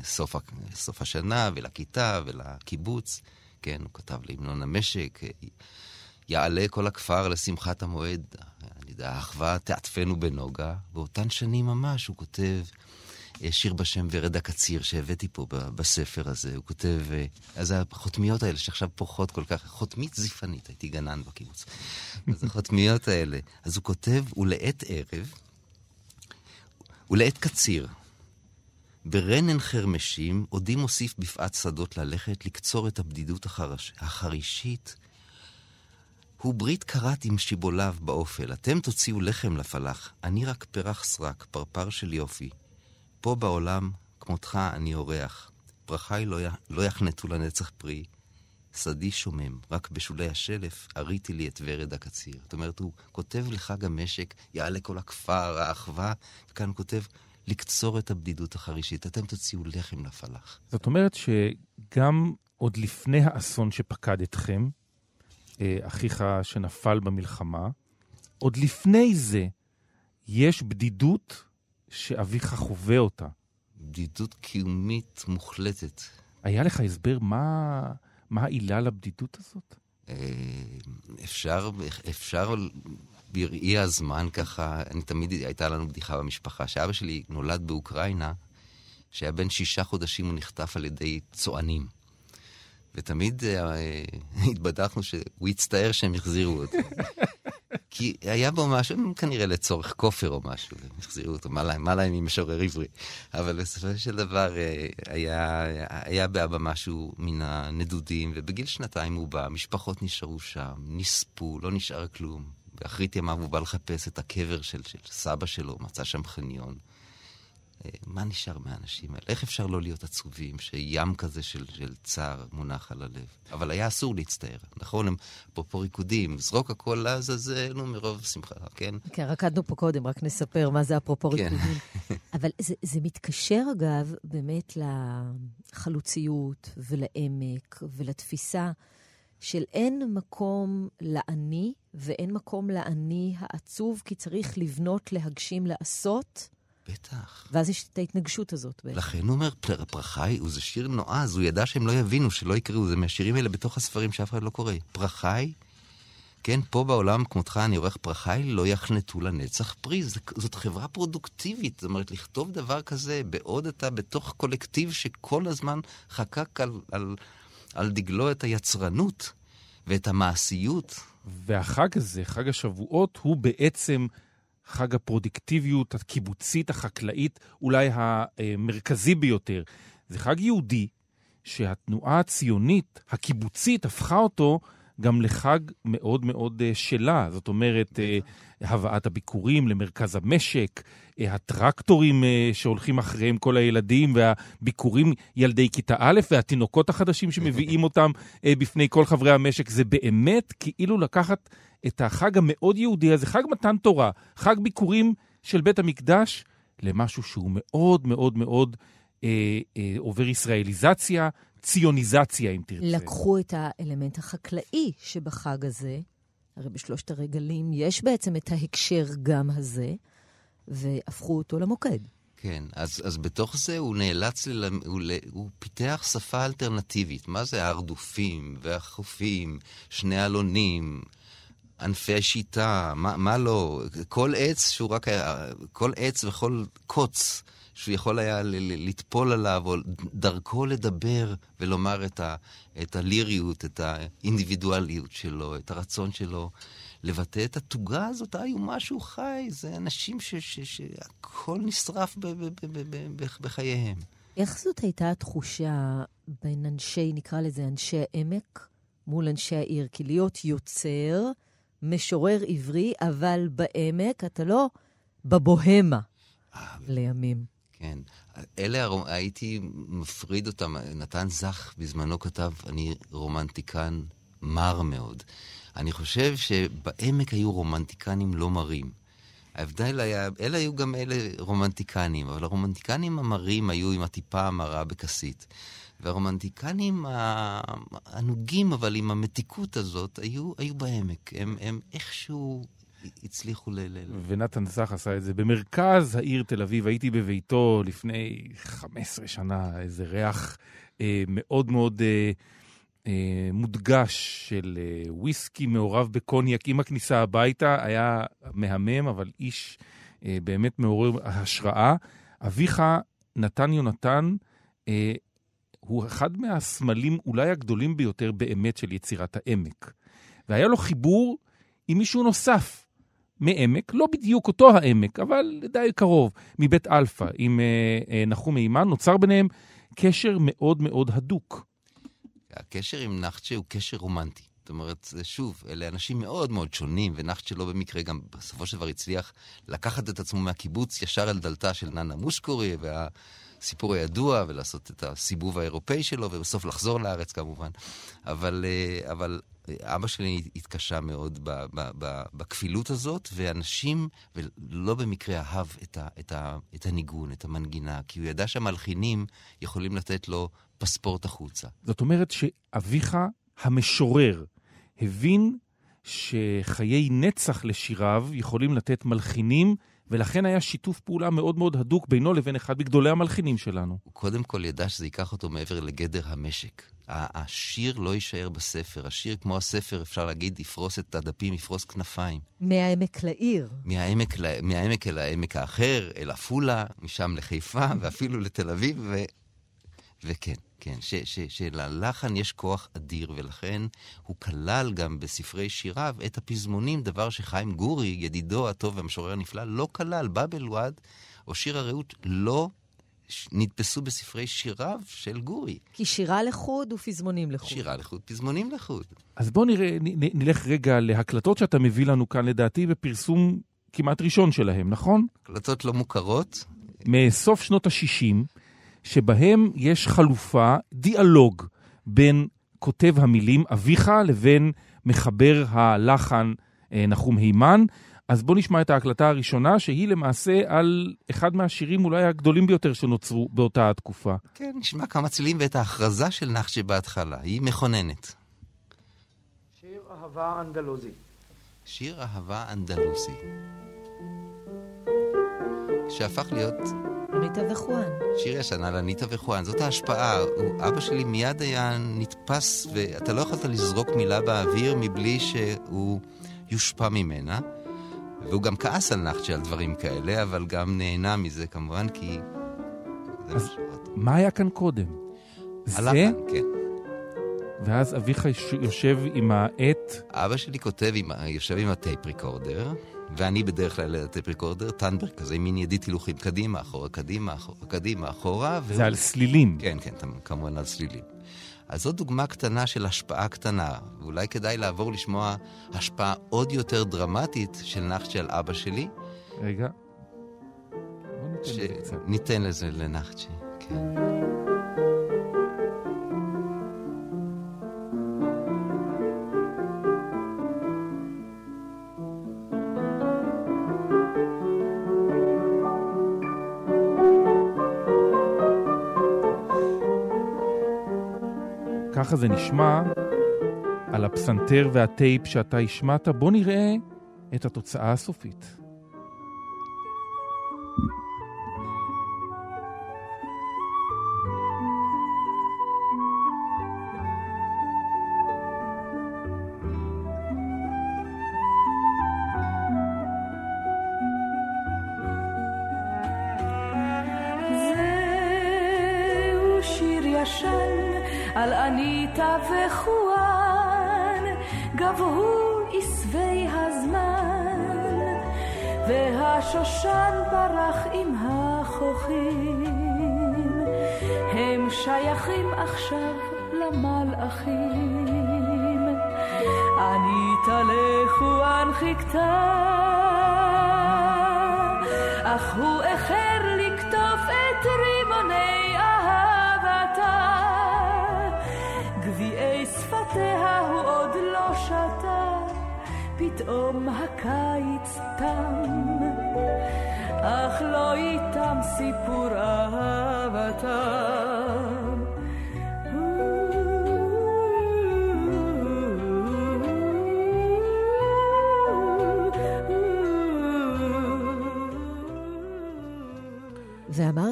לסוף השנה, ולכיתה, ולקיבוץ. כן, הוא כתב להמנון המשק, אה, יעלה כל הכפר לשמחת המועד, אני יודע, האחווה תעטפנו בנוגה. באותן שנים ממש הוא כותב שיר בשם ורד הקציר שהבאתי פה בספר הזה. הוא כותב, אה, אז החותמיות האלה שעכשיו פורחות כל כך, חותמית זיפנית, הייתי גנן בקיבוץ. אז החותמיות האלה. אז הוא כותב, ולעת ערב, ולעת קציר, ברנן חרמשים, עודי מוסיף בפאת שדות ללכת, לקצור את הבדידות החרש, החרישית. הוא ברית כרת עם שיבוליו באופל, אתם תוציאו לחם לפלח, אני רק פרח סרק, פרפר של יופי. פה בעולם, כמותך אני אורח. פרחיי לא, לא יחנטו לנצח פרי. שדי שומם, רק בשולי השלף אריתי לי את ורד הקציר. זאת אומרת, הוא כותב לחג המשק, יעלה כל הכפר, האחווה, וכאן הוא כותב, לקצור את הבדידות החרישית. אתם תוציאו לחם לפלח. זאת אומרת שגם עוד לפני האסון שפקד אתכם, אה, אחיך שנפל במלחמה, עוד לפני זה יש בדידות שאביך חווה אותה. בדידות קיומית מוחלטת. היה לך הסבר מה, מה העילה לבדידות הזאת? אה, אפשר, אפשר בראי הזמן ככה, אני תמיד, הייתה לנו בדיחה במשפחה, שאבא שלי נולד באוקראינה, שהיה בן שישה חודשים הוא נחטף על ידי צוענים. ותמיד אה, התבדחנו שהוא הצטער שהם החזירו אותו. כי היה בו משהו, כנראה לצורך כופר או משהו, החזירו אותו, מה להם, מה להם עם משורר עברי. אבל בסופו של דבר אה, היה, היה באבא משהו מן הנדודים, ובגיל שנתיים הוא בא, משפחות נשארו שם, נספו, לא נשאר כלום. באחרית ימיו הוא בא לחפש את הקבר של, של סבא שלו, מצא שם חניון. מה נשאר מהאנשים האלה? איך אפשר לא להיות עצובים שים כזה של, של צער מונח על הלב? אבל היה אסור להצטער, נכון? הם פה פה ריקודים, זרוק הכל לעזאזל, נו, מרוב שמחה, כן? כן, רקדנו פה קודם, רק נספר מה זה אפרופו כן. ריקודים. אבל זה, זה מתקשר, אגב, באמת לחלוציות ולעמק ולתפיסה של אין מקום לעני ואין מקום לעני העצוב, כי צריך לבנות, להגשים, לעשות. בטח. ואז יש את ההתנגשות הזאת. בעצם. לכן הוא אומר, פרחי, זה שיר נועז, הוא ידע שהם לא יבינו, שלא יקראו, זה מהשירים האלה בתוך הספרים שאף אחד לא קורא. פרחי, כן, פה בעולם, כמותך, אני עורך פרחי, לא יחנטו לנצח פרי. זאת חברה פרודוקטיבית, זאת אומרת, לכתוב דבר כזה, בעוד אתה בתוך קולקטיב שכל הזמן חקק על, על, על דגלו את היצרנות ואת המעשיות. והחג הזה, חג השבועות, הוא בעצם חג הפרודקטיביות הקיבוצית, החקלאית, אולי המרכזי ביותר. זה חג יהודי שהתנועה הציונית, הקיבוצית, הפכה אותו גם לחג מאוד מאוד אה, שלה. זאת אומרת, אה, הבאת הביקורים למרכז המשק, אה, הטרקטורים שהולכים אחריהם כל הילדים, והביקורים ילדי כיתה א', והתינוקות החדשים שמביאים אותם בפני כל חברי המשק. זה באמת כאילו לקחת את החג המאוד יהודי הזה, חג מתן תורה, חג ביקורים של בית המקדש, למשהו שהוא מאוד מאוד מאוד אה, אה, עובר ישראליזציה, ציוניזציה, אם תרצה. לקחו את האלמנט החקלאי שבחג הזה, הרי בשלושת הרגלים יש בעצם את ההקשר גם הזה, והפכו אותו למוקד. כן, אז, אז בתוך זה הוא נאלץ, ללמ... הוא, הוא פיתח שפה אלטרנטיבית. מה זה הרדופים והחופים, שני אלונים, ענפי השיטה, מה, מה לא? כל עץ שהוא רק היה, כל עץ וכל קוץ שהוא יכול היה לטפול עליו, או דרכו לדבר ולומר את, ה, את הליריות, את האינדיבידואליות שלו, את הרצון שלו. לבטא את התוגה הזאת האיומה שהוא חי, זה אנשים שהכל נשרף ב- ב- ב- בחייהם. איך זאת הייתה התחושה בין אנשי, נקרא לזה אנשי העמק, מול אנשי העיר? כי להיות יוצר, משורר עברי, אבל בעמק אתה לא בבוהמה לימים. כן. אלה, הייתי מפריד אותם. נתן זך בזמנו כתב, אני רומנטיקן מר מאוד. אני חושב שבעמק היו רומנטיקנים לא מרים. ההבדל היה, אלה היו גם אלה רומנטיקנים, אבל הרומנטיקנים המרים היו עם הטיפה המרה בכסית. והרומנטיקנים הנוגים, אבל עם המתיקות הזאת, היו, היו בעמק. הם, הם איכשהו הצליחו ל... ונתן סח עשה את זה במרכז העיר תל אביב. הייתי בביתו לפני 15 שנה, איזה ריח אה, מאוד מאוד... אה, אה, מודגש של אה, וויסקי מעורב בקוניאק עם הכניסה הביתה, היה מהמם, אבל איש אה, באמת מעורר השראה. אביך, נתן יונתן, אה, הוא אחד מהסמלים אולי הגדולים ביותר באמת של יצירת העמק. והיה לו חיבור עם מישהו נוסף מעמק, לא בדיוק אותו העמק, אבל די קרוב, מבית אלפא, עם אה, אה, נחום היימן, נוצר ביניהם קשר מאוד מאוד הדוק. הקשר עם נחצ'ה הוא קשר רומנטי. זאת אומרת, שוב, אלה אנשים מאוד מאוד שונים, ונחצ'ה לא במקרה גם בסופו של דבר הצליח לקחת את עצמו מהקיבוץ ישר אל דלתה של ננה מושקורי, והסיפור הידוע, ולעשות את הסיבוב האירופאי שלו, ובסוף לחזור לארץ כמובן. אבל, אה, אבל אה, אבא שלי התקשה מאוד ב, ב, ב, בכפילות הזאת, ואנשים, ולא במקרה אהב את, ה, את, ה, את הניגון, את המנגינה, כי הוא ידע שהמלחינים יכולים לתת לו פספורט החוצה. זאת אומרת שאביך המשורר הבין שחיי נצח לשיריו יכולים לתת מלחינים, ולכן היה שיתוף פעולה מאוד מאוד הדוק בינו לבין אחד מגדולי המלחינים שלנו. הוא קודם כל ידע שזה ייקח אותו מעבר לגדר המשק. השיר לא יישאר בספר. השיר, כמו הספר, אפשר להגיד, יפרוס את הדפים, יפרוס כנפיים. מהעמק לעיר. מהעמק, מהעמק אל העמק האחר, אל עפולה, משם לחיפה, ואפילו לתל אביב, ו... וכן. כן, ש, ש, שללחן יש כוח אדיר, ולכן הוא כלל גם בספרי שיריו את הפזמונים, דבר שחיים גורי, ידידו הטוב והמשורר הנפלא, לא כלל. באבל וואד או שיר הרעות לא נתפסו בספרי שיריו של גורי. כי שירה לחוד ופזמונים לחוד. שירה לחוד, פזמונים לחוד. אז בואו נראה, נ, נלך רגע להקלטות שאתה מביא לנו כאן, לדעתי, בפרסום כמעט ראשון שלהם, נכון? הקלטות לא מוכרות. מסוף שנות ה-60. שבהם יש חלופה, דיאלוג, בין כותב המילים אביך לבין מחבר הלחן אה, נחום הימן. אז בואו נשמע את ההקלטה הראשונה, שהיא למעשה על אחד מהשירים אולי הגדולים ביותר שנוצרו באותה התקופה. כן, נשמע כמה צלילים ואת ההכרזה של נחשי בהתחלה, היא מכוננת. שיר אהבה אנדלוזי. שיר אהבה אנדלוסי. שהפך להיות ניטה וחואן. שיר ישן על אניטה וחואן, זאת ההשפעה. הוא, אבא שלי מיד היה נתפס, ואתה לא יכולת לזרוק מילה באוויר מבלי שהוא יושפע ממנה. והוא גם כעס על נחצ'ה על דברים כאלה, אבל גם נהנה מזה כמובן, כי... אז מה היה כאן קודם? זה? הלחן, כן. ואז אביך יושב עם העט? אבא שלי כותב, עם, יושב עם הטייפ ריקורדר, ואני בדרך כלל על הטייפ ריקורדר, טנברג כזה, מין ידיד הילוכים, קדימה, אחורה, קדימה, אחורה, קדימה, אחורה. זה והוא... על סלילים. כן, כן, כמובן על סלילים. אז זאת דוגמה קטנה של השפעה קטנה, ואולי כדאי לעבור לשמוע השפעה עוד יותר דרמטית של נחצ'ה על אבא שלי. רגע. ש... ניתן לזה לנחצ'ה, כן. ככה זה נשמע על הפסנתר והטייפ שאתה השמעת. בוא נראה את התוצאה הסופית.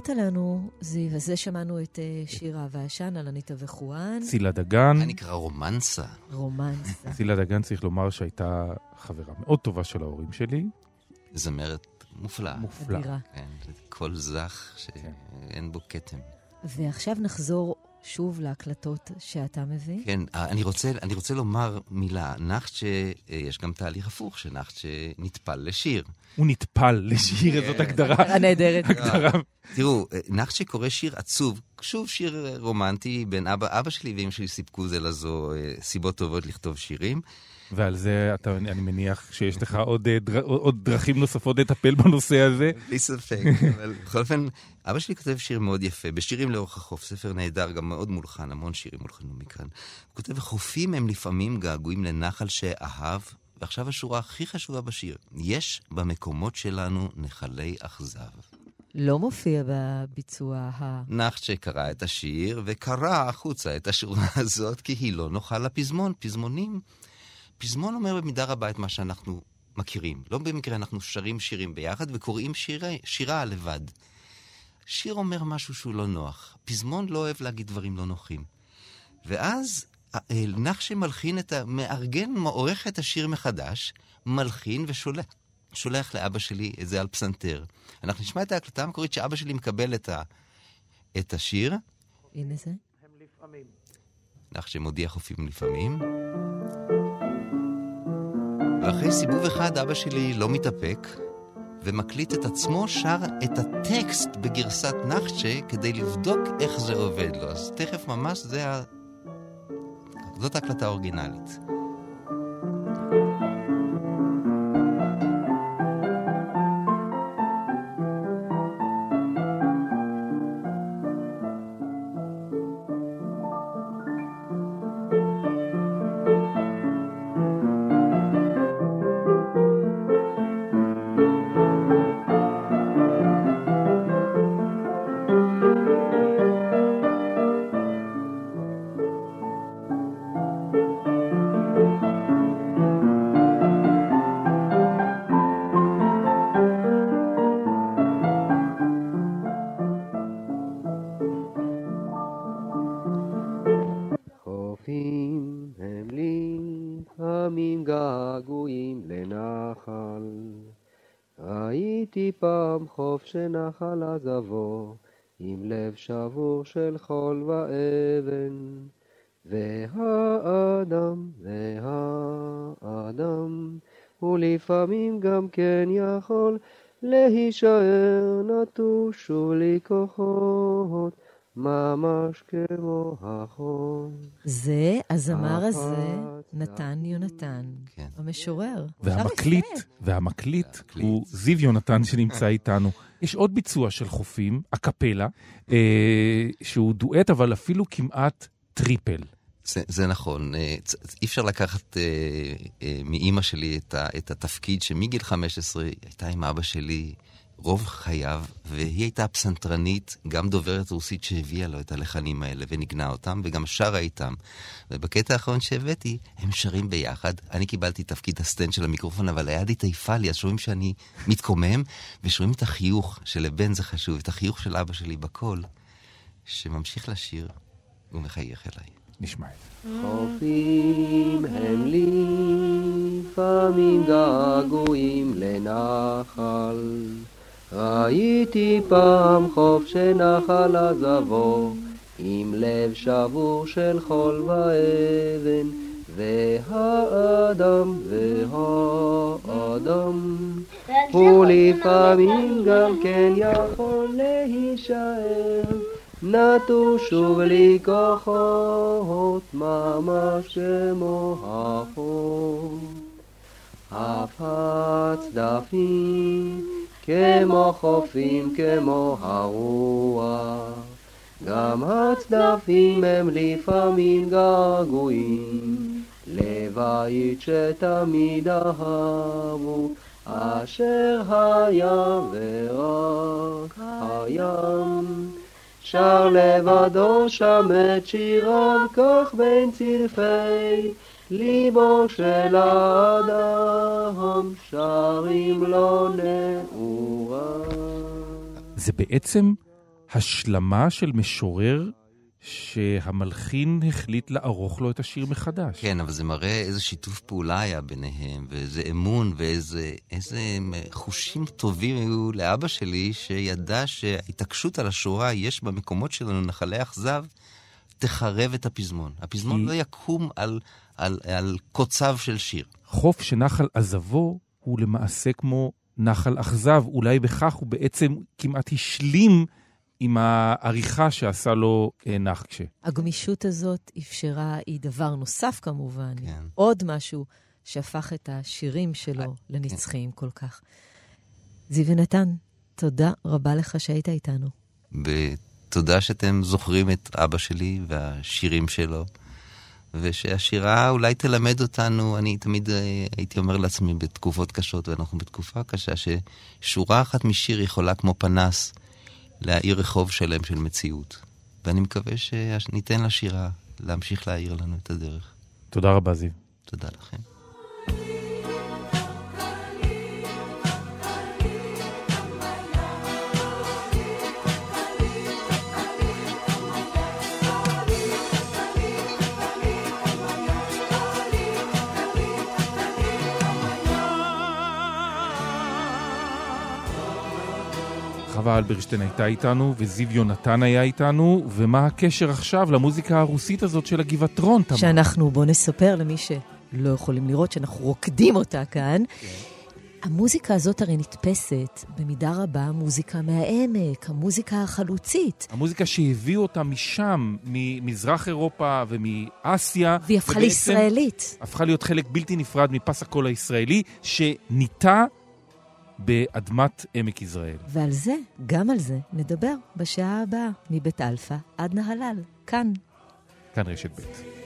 ואמרת לנו, זיו, אז זה שמענו את uh, שיר אהבה עשן על אניטה וחואן. צילה דגן. זה נקרא רומנסה. רומנסה. צילה דגן, צריך לומר שהייתה חברה מאוד טובה של ההורים שלי. זמרת מופלאה. מופלאה. אדירה. כן, קול זך שאין בו כתם. ועכשיו נחזור שוב להקלטות שאתה מביא. כן, אני רוצה, אני רוצה לומר מילה. נחצ'ה, יש גם תהליך הפוך, שנחצ'ה נטפל לשיר. הוא נטפל לשיר, זאת הגדרה. הנהדרת. הגדרה. תראו, נחצ'ה קורא שיר עצוב, שוב שיר רומנטי בין אבא, אבא שלי ואמא שלי סיפקו זה לזו סיבות טובות לכתוב שירים. ועל זה אתה, אני מניח שיש לך עוד, דר, עוד דרכים נוספות לטפל בנושא הזה. בלי ספק, אבל בכל אופן, אבא שלי כותב שיר מאוד יפה, בשירים לאורך החוף, ספר נהדר, גם מאוד מולחן, המון שירים מולחנו מכאן. הוא כותב, חופים הם לפעמים געגועים לנחל שאהב, ועכשיו השורה הכי חשובה בשיר, יש במקומות שלנו נחלי אכזב. לא מופיע בביצוע ה... נחצ'ה קרא את השיר וקרא החוצה את השורה הזאת, כי היא לא נוחה לפזמון. פזמונים, פזמון אומר במידה רבה את מה שאנחנו מכירים. לא במקרה אנחנו שרים שירים ביחד וקוראים שירי, שירה לבד. שיר אומר משהו שהוא לא נוח. פזמון לא אוהב להגיד דברים לא נוחים. ואז נחשה מלחין את ה... מארגן, עורך את השיר מחדש, מלחין ושולח. שולח לאבא שלי את זה על פסנתר. אנחנו נשמע את ההקלטה המקורית שאבא שלי מקבל את, ה... את השיר. הנה זה. הם לפעמים. נחשה מודיע חופים לפעמים. ואחרי סיבוב אחד אבא שלי לא מתאפק, ומקליט את עצמו שר את הטקסט בגרסת נחצ'ה כדי לבדוק איך זה עובד לו. אז תכף ממש זה ה... זאת ההקלטה האורגינלית. שנחל עזבו, עם לב שבור של חול ואבן. והאדם, והאדם, ולפעמים גם כן יכול להישאר נטוש ובלי כוחות, ממש כמו החול. זה, הזמר הזה, נתן יונתן, כן. המשורר. והמקליט, והמקליט הוא זיו יונתן שנמצא איתנו. יש עוד ביצוע של חופים, אקפלה, אה, שהוא דואט, אבל אפילו כמעט טריפל. זה, זה נכון, אי אפשר לקחת אה, אה, מאימא שלי את, ה, את התפקיד שמגיל 15 הייתה עם אבא שלי, רוב חייו, והיא הייתה פסנתרנית, גם דוברת רוסית שהביאה לו את הלחנים האלה וניגנה אותם, וגם שרה איתם. ובקטע האחרון שהבאתי, הם שרים ביחד. אני קיבלתי תפקיד הסטנד של המיקרופון, אבל היד התעייפה לי, אז שומעים שאני מתקומם, ושומעים את החיוך, שלבן זה חשוב, את החיוך של אבא שלי בקול, שממשיך לשיר ומחייך אליי. נשמע את זה. חופים הם לפעמים געגועים לנחל. ראיתי פעם חוף שנחל עזבו, עם לב שבור של חול ואבן, והאדם והאדם, הוא לפעמים גם כן יכול להישאר. נטו שוב לי כוחות ממש כמו החור. אף הצדפים כמו חופים כמו הרוח. גם הצדפים הם לפעמים געגועים לבית שתמיד אהבו אשר היה ורק הים. שר לבדו שם את שיריו, כך בין צלפי ליבו של האדם, שרים לו נעורה. זה בעצם השלמה של משורר שהמלחין החליט לערוך לו את השיר מחדש. כן, אבל זה מראה איזה שיתוף פעולה היה ביניהם, ואיזה אמון, ואיזה איזה חושים טובים היו לאבא שלי, שידע שההתעקשות על השורה, יש במקומות שלנו נחלי אכזב, תחרב את הפזמון. הפזמון כי... לא יקום על, על, על קוצב של שיר. חוף שנחל עזבו הוא למעשה כמו נחל אכזב, אולי בכך הוא בעצם כמעט השלים עם העריכה שעשה לו אה, נחקשה. הגמישות הזאת אפשרה, היא דבר נוסף כמובן, כן. עוד משהו שהפך את השירים שלו כן. לנצחיים כן. כל כך. זיו ונתן, תודה רבה לך שהיית איתנו. ותודה שאתם זוכרים את אבא שלי והשירים שלו, ושהשירה אולי תלמד אותנו, אני תמיד אה, הייתי אומר לעצמי בתקופות קשות, ואנחנו בתקופה קשה, ששורה אחת משיר יכולה כמו פנס. להאיר רחוב שלם של מציאות. ואני מקווה שניתן לשירה להמשיך להאיר לנו את הדרך. תודה רבה, זיו. תודה לכם. חווה אלברשטיין הייתה איתנו, וזיו יונתן היה איתנו, ומה הקשר עכשיו למוזיקה הרוסית הזאת של הגבעטרון, תמר? שאנחנו, בוא נספר למי שלא יכולים לראות, שאנחנו רוקדים אותה כאן. כן. המוזיקה הזאת הרי נתפסת במידה רבה מוזיקה מהעמק, המוזיקה החלוצית. המוזיקה שהביאו אותה משם, ממזרח אירופה ומאסיה. והיא הפכה לישראלית. הפכה להיות חלק בלתי נפרד מפס הקול הישראלי, שניטע באדמת עמק יזרעאל. ועל זה, גם על זה, נדבר בשעה הבאה, מבית אלפא עד נהלל, כאן. כאן רשת ב'.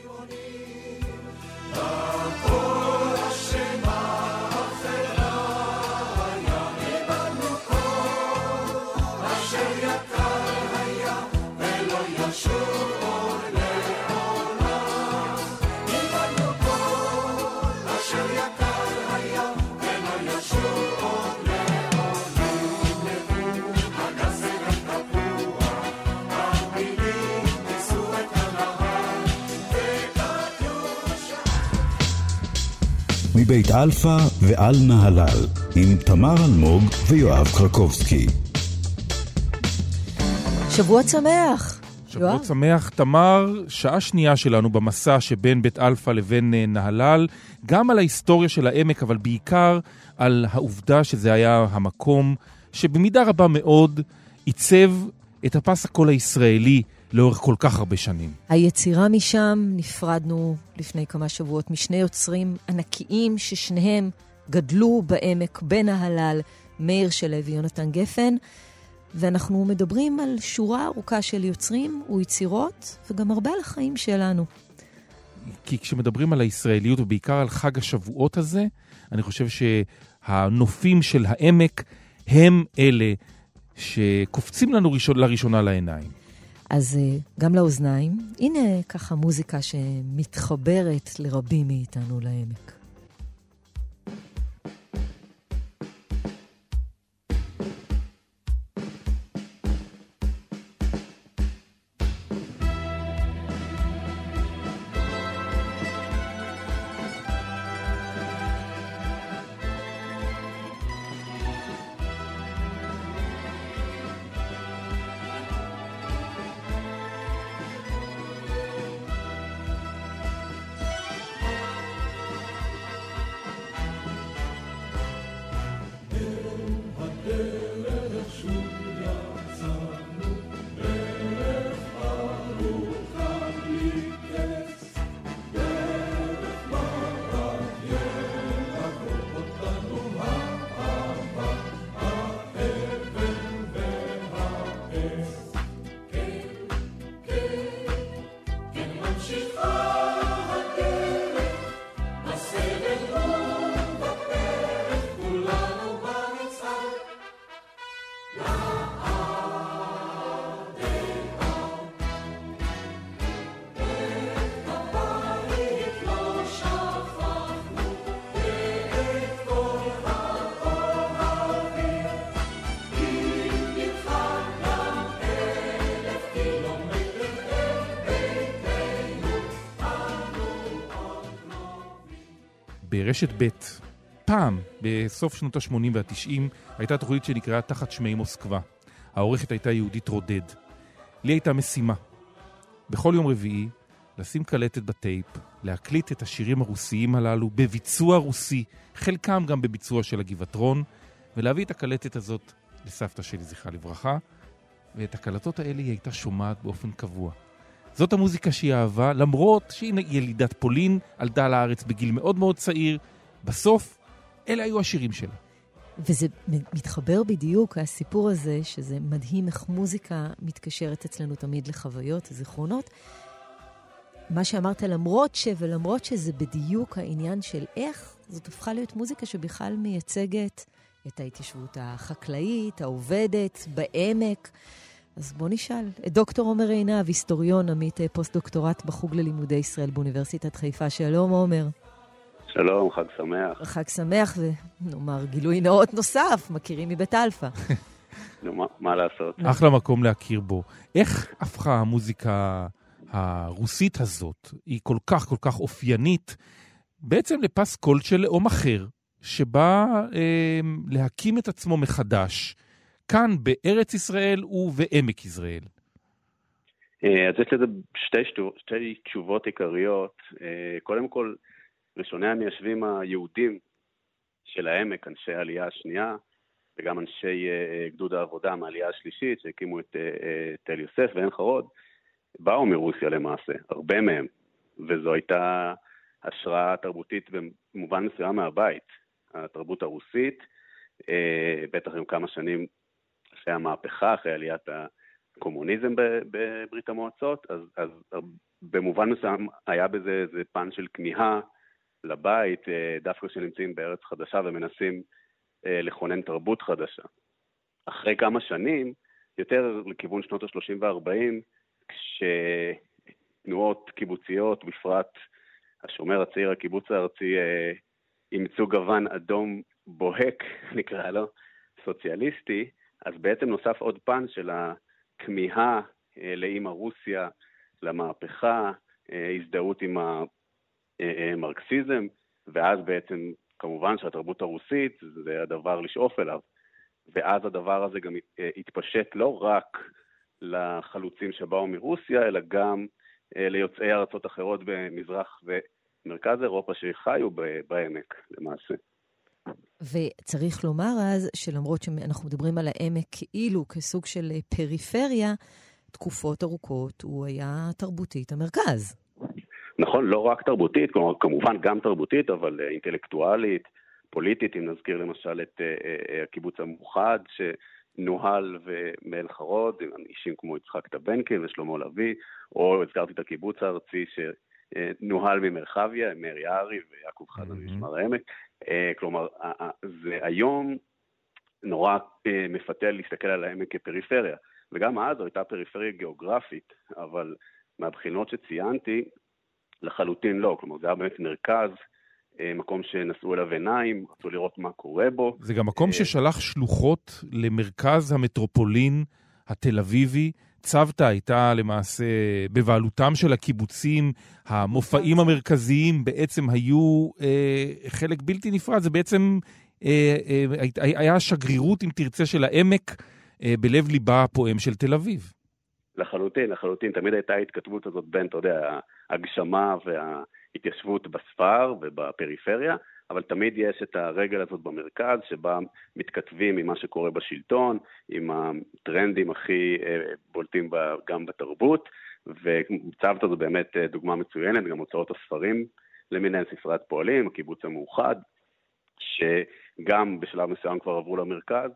מבית אלפא ועל נהלל, עם תמר אלמוג ויואב קרקובסקי. שבוע שמח. שבוע יואב. שמח, תמר, שעה שנייה שלנו במסע שבין בית אלפא לבין אה, נהלל, גם על ההיסטוריה של העמק, אבל בעיקר על העובדה שזה היה המקום שבמידה רבה מאוד עיצב את הפס הקול הישראלי לאורך כל כך הרבה שנים. היצירה משם, נפרדנו לפני כמה שבועות משני יוצרים ענקיים ששניהם גדלו בעמק בין ההלל, מאיר שלו ויונתן גפן, ואנחנו מדברים על שורה ארוכה של יוצרים ויצירות, וגם הרבה על החיים שלנו. כי כשמדברים על הישראליות ובעיקר על חג השבועות הזה, אני חושב שהנופים של העמק הם אלה שקופצים לנו ראשון, לראשונה לעיניים. אז אה, גם לאוזניים, הנה ככה מוזיקה שמתחברת לרבים מאיתנו לעמק. ברשת ב', פעם, בסוף שנות ה-80 וה-90, הייתה תוכנית שנקראה תחת שמי מוסקבה. העורכת הייתה יהודית רודד. לי הייתה משימה. בכל יום רביעי, לשים קלטת בטייפ, להקליט את השירים הרוסיים הללו בביצוע רוסי, חלקם גם בביצוע של הגבעטרון, ולהביא את הקלטת הזאת לסבתא שלי, זכרה לברכה, ואת הקלטות האלה היא הייתה שומעת באופן קבוע. זאת המוזיקה שהיא אהבה, למרות שהיא ילידת פולין, עלתה לארץ בגיל מאוד מאוד צעיר. בסוף, אלה היו השירים שלה. וזה מתחבר בדיוק, הסיפור הזה, שזה מדהים איך מוזיקה מתקשרת אצלנו תמיד לחוויות, זיכרונות. מה שאמרת, למרות ש... ולמרות שזה בדיוק העניין של איך זאת הפכה להיות מוזיקה שבכלל מייצגת את ההתיישבות החקלאית, העובדת, בעמק. אז בוא נשאל את דוקטור עומר עינב, היסטוריון, עמית אה, פוסט-דוקטורט בחוג ללימודי ישראל באוניברסיטת חיפה. שלום, עומר. שלום, חג שמח. חג שמח, ונאמר גילוי נאות נוסף, מכירים מבית אלפא. נו, מה, מה לעשות? אחלה מקום להכיר בו. איך הפכה המוזיקה הרוסית הזאת, היא כל כך כל כך אופיינית, בעצם לפס קול של לאום אחר, שבא אה, להקים את עצמו מחדש. כאן בארץ ישראל ובעמק יזרעאל? אה, אז יש לזה שתי, שתי תשובות עיקריות. אה, קודם כל, ראשוני המיישבים היהודים של העמק, אנשי העלייה השנייה, וגם אנשי אה, גדוד העבודה מהעלייה השלישית, שהקימו את תל יוסף ועין חרוד, באו מרוסיה למעשה, הרבה מהם, וזו הייתה השראה תרבותית במובן מסוים מהבית. התרבות הרוסית, בטח עם כמה שנים אחרי המהפכה, אחרי עליית הקומוניזם בברית המועצות, אז, אז במובן מסוים היה בזה איזה פן של כמיהה לבית, אה, דווקא כשנמצאים בארץ חדשה ומנסים אה, לכונן תרבות חדשה. אחרי כמה שנים, יותר לכיוון שנות ה-30 וה-40, כשתנועות קיבוציות, בפרט השומר הצעיר, הקיבוץ הארצי, אה, אימצו גוון אדום בוהק, נקרא לו, סוציאליסטי, אז בעצם נוסף עוד פן של הכמיהה אה, לאימא רוסיה, למהפכה, אה, הזדהות עם המרקסיזם, ואז בעצם כמובן שהתרבות הרוסית זה הדבר לשאוף אליו. ואז הדבר הזה גם אה, התפשט לא רק לחלוצים שבאו מרוסיה, אלא גם ליוצאי ארצות אחרות במזרח ומרכז אירופה שחיו בעמק למעשה. וצריך לומר אז, שלמרות שאנחנו מדברים על העמק כאילו כסוג של אה, פריפריה, תקופות ארוכות הוא היה תרבותית המרכז. נכון, לא רק תרבותית, כמובן גם תרבותית, אבל אה, אינטלקטואלית, פוליטית, אם נזכיר למשל את uh, הקיבוץ המאוחד, שנוהל ומאל חרוד, אישים כמו יצחק טבנקין ושלמה לביא, או הזכרתי את הקיבוץ הארצי שנוהל ממרחביה, מאיר יערי ויעקב חזן mm-hmm. משמר העמק. אה, כלומר, זה היום, נורא מפתה להסתכל על העמק כפריפריה. וגם אז זו הייתה פריפריה גיאוגרפית, אבל מהבחינות שציינתי, לחלוטין לא. כלומר, זה היה באמת מרכז, מקום שנשאו אליו עיניים, רצו לראות מה קורה בו. זה גם מקום ששלח שלוחות למרכז המטרופולין התל אביבי. צוותא הייתה למעשה בבעלותם של הקיבוצים, המופעים המרכזיים בעצם היו אה, חלק בלתי נפרד, זה בעצם אה, אה, היה שגרירות, אם תרצה, של העמק אה, בלב ליבה הפועם של תל אביב. לחלוטין, לחלוטין. תמיד הייתה ההתכתבות הזאת בין, אתה יודע, ההגשמה וההתיישבות בספר ובפריפריה, אבל תמיד יש את הרגל הזאת במרכז, שבה מתכתבים עם מה שקורה בשלטון, עם הטרנדים הכי אה, בולטים גם בתרבות, וצוותא זו באמת אה, דוגמה מצוינת, גם הוצאות הספרים למיניהן, ספריית פועלים, הקיבוץ המאוחד, שגם בשלב מסוים כבר עברו למרכז,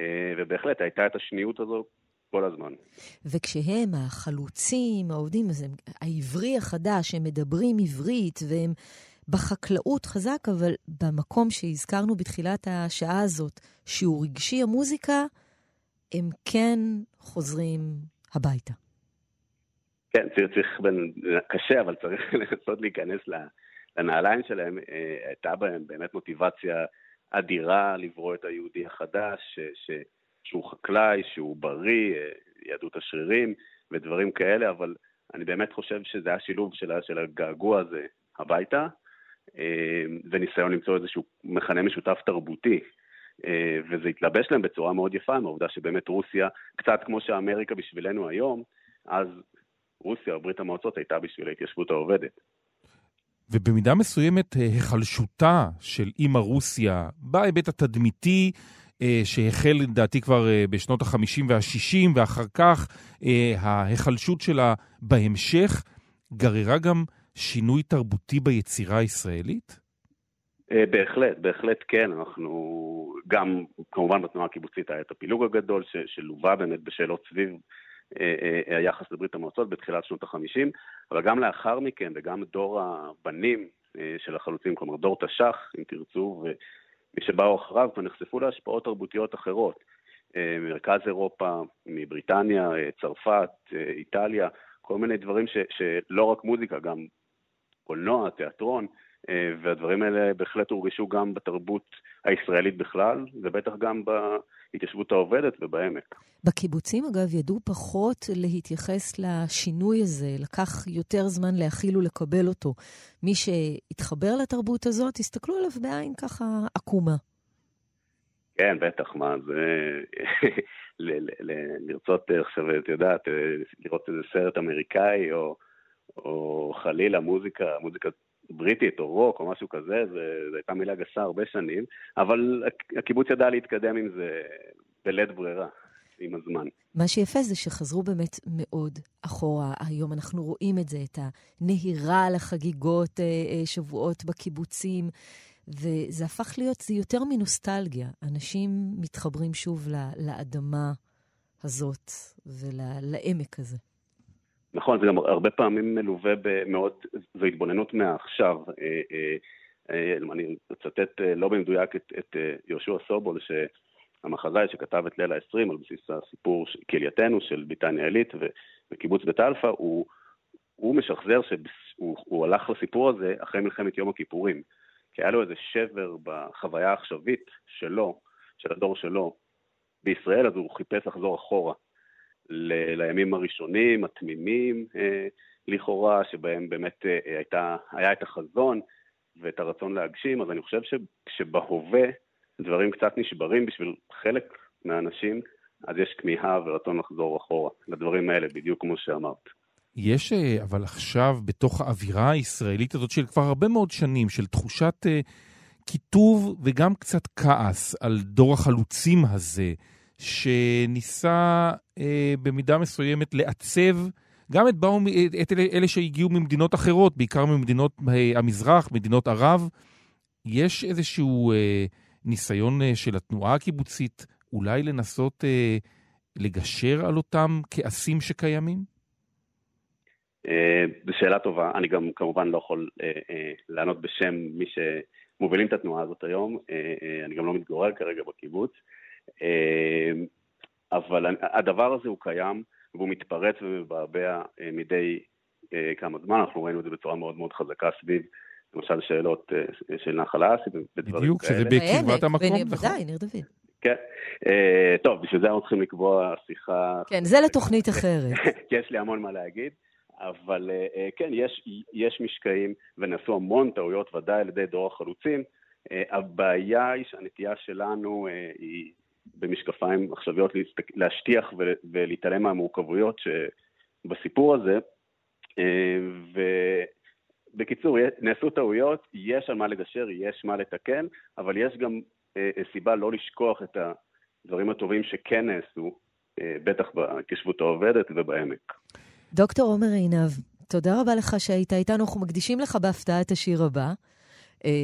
אה, ובהחלט הייתה את השניות הזו כל הזמן. וכשהם החלוצים, העובדים, העברי החדש, הם מדברים עברית והם בחקלאות חזק, אבל במקום שהזכרנו בתחילת השעה הזאת, שהוא רגשי המוזיקה, הם כן חוזרים הביתה. כן, צריך, צריך קשה, אבל צריך לנסות להיכנס לנעליים שלהם. אה, הייתה בהם באמת מוטיבציה אדירה לברוא את היהודי החדש, ש, ש, שהוא חקלאי, שהוא בריא, אה, יהדות השרירים ודברים כאלה, אבל אני באמת חושב שזה היה שילוב של, של הגעגוע הזה הביתה, וניסיון למצוא איזשהו מכנה משותף תרבותי. אה, וזה התלבש להם בצורה מאוד יפה עם העובדה שבאמת רוסיה, קצת כמו שאמריקה בשבילנו היום, אז רוסיה או ברית המועצות הייתה בשביל ההתיישבות העובדת. ובמידה מסוימת אה, היחלשותה של אימא רוסיה בהיבט התדמיתי, שהחל לדעתי כבר בשנות ה-50 וה-60, ואחר כך ההיחלשות שלה בהמשך, גררה גם שינוי תרבותי ביצירה הישראלית? אה, בהחלט, בהחלט כן. אנחנו גם, כמובן בתנועה הקיבוצית היה את הפילוג הגדול, ש, שלווה באמת בשאלות סביב אה, אה, היחס לברית המועצות בתחילת שנות ה-50, אבל גם לאחר מכן, וגם דור הבנים של החלוצים, כלומר דור תש"ח, אם תרצו, ומי שבאו אחריו כבר נחשפו להשפעות תרבותיות אחרות. מרכז אירופה, מבריטניה, צרפת, איטליה, כל מיני דברים ש, שלא רק מוזיקה, גם קולנוע, תיאטרון, אה, והדברים האלה בהחלט הורגשו גם בתרבות הישראלית בכלל, ובטח גם בהתיישבות העובדת ובעמק. בקיבוצים, אגב, ידעו פחות להתייחס לשינוי הזה, לקח יותר זמן להכיל ולקבל אותו. מי שהתחבר לתרבות הזאת, הסתכלו עליו בעין ככה עקומה. כן, בטח, מה, זה... לרצות עכשיו, את יודעת, לראות איזה סרט אמריקאי, או... או חלילה מוזיקה, מוזיקה בריטית או רוק או משהו כזה, זו הייתה מילה גסה הרבה שנים, אבל הקיבוץ ידע להתקדם עם זה בלית ברירה. עם הזמן. מה שיפה זה שחזרו באמת מאוד אחורה. היום אנחנו רואים את זה, את הנהירה לחגיגות אה, אה, שבועות בקיבוצים, וזה הפך להיות, זה יותר מנוסטלגיה. אנשים מתחברים שוב לאדמה הזאת ולעמק הזה. נכון, זה גם הרבה פעמים מלווה במאוד, זו התבוננות מעכשיו. אה, אה, אה, אני אצטט לא במדויק את, את יהושע סובול, שהמחזאי שכתב את ליל ה-20 על בסיס הסיפור קהילייתנו, של ביתניה עילית וקיבוץ בית אלפא, הוא, הוא משחזר שהוא הלך לסיפור הזה אחרי מלחמת יום הכיפורים. כי היה לו איזה שבר בחוויה העכשווית שלו, של הדור שלו, בישראל, אז הוא חיפש לחזור אחורה. ל- לימים הראשונים, התמימים אה, לכאורה, שבהם באמת אה, הייתה, היה את החזון ואת הרצון להגשים, אז אני חושב שכשבהווה דברים קצת נשברים בשביל חלק מהאנשים, אז יש כמיהה ורצון לחזור אחורה לדברים האלה, בדיוק כמו שאמרת. יש אה, אבל עכשיו, בתוך האווירה הישראלית הזאת של כבר הרבה מאוד שנים, של תחושת uh, קיטוב וגם קצת כעס על דור החלוצים הזה, שניסה אה, במידה מסוימת לעצב גם את, באו, את אלה, אלה שהגיעו ממדינות אחרות, בעיקר ממדינות אה, המזרח, מדינות ערב. יש איזשהו אה, ניסיון אה, של התנועה הקיבוצית אולי לנסות אה, לגשר על אותם כעסים שקיימים? אה, זו שאלה טובה. אני גם כמובן לא יכול אה, אה, לענות בשם מי שמובילים את התנועה הזאת היום. אה, אה, אני גם לא מתגורר כרגע בקיבוץ. אבל הדבר הזה הוא קיים, והוא מתפרץ ומבעבע מדי כמה זמן, אנחנו ראינו את זה בצורה מאוד מאוד חזקה סביב למשל שאלות של נחל האסי ודברים כאלה. בדיוק, שזה בקרבת המקום, נכון. בוודאי, ניר דוד. כן. טוב, בשביל זה אנחנו צריכים לקבוע שיחה... כן, זה לתוכנית אחרת. כי יש לי המון מה להגיד. אבל כן, יש, יש משקעים ונעשו המון טעויות, ודאי על ידי דור החלוצים. הבעיה היא שהנטייה שלנו היא במשקפיים עכשוויות להשטיח ולהתעלם מהמורכבויות שבסיפור הזה. ובקיצור, נעשו טעויות, יש על מה לגשר, יש מה לתקן, אבל יש גם סיבה לא לשכוח את הדברים הטובים שכן נעשו, בטח בהתיישבות העובדת ובעמק. דוקטור עומר עינב, תודה רבה לך שהיית איתנו. אנחנו מקדישים לך בהפתעה את השיר הבא.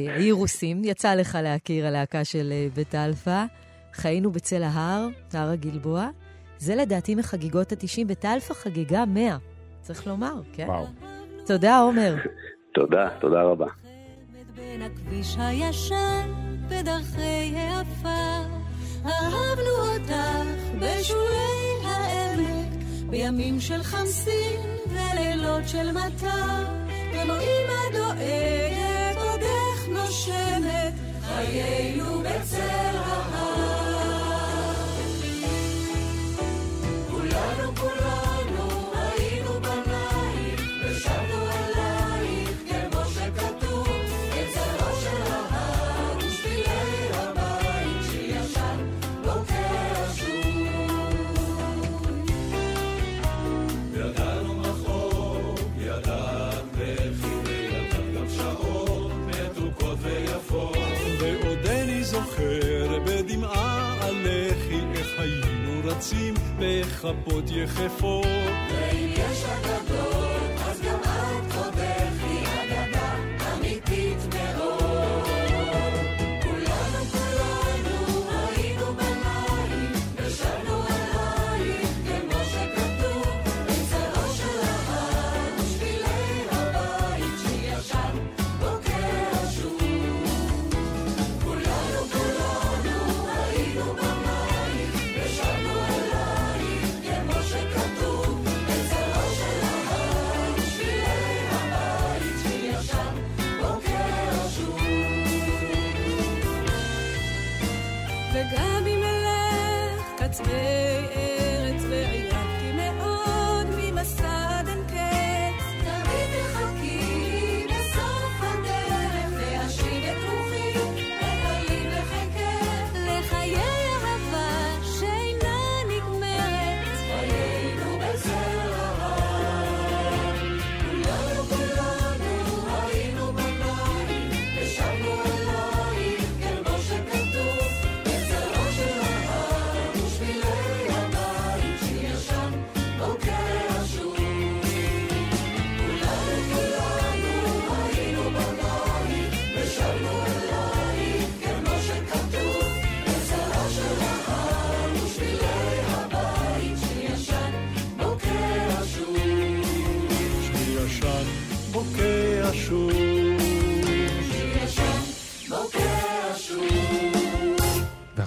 האירוסים, יצא לך להכיר הלהקה של בית אלפא. חיינו בצל ההר, הר הגלבוע. זה לדעתי מחגיגות ה-90, בית אלפא חגיגה 100, צריך לומר, כן? וואו. תודה, עומר. תודה, תודה רבה. בין הכביש הישן בדרכי העפר, אהבנו אותך בשולי העמק, בימים של חמסין ולילות של מטר, גם אמא דואגת עוד איך נושמת, חיינו בצל ההר. רצים בכפות יחפות. ואם יש אגדות, אז גם את חודך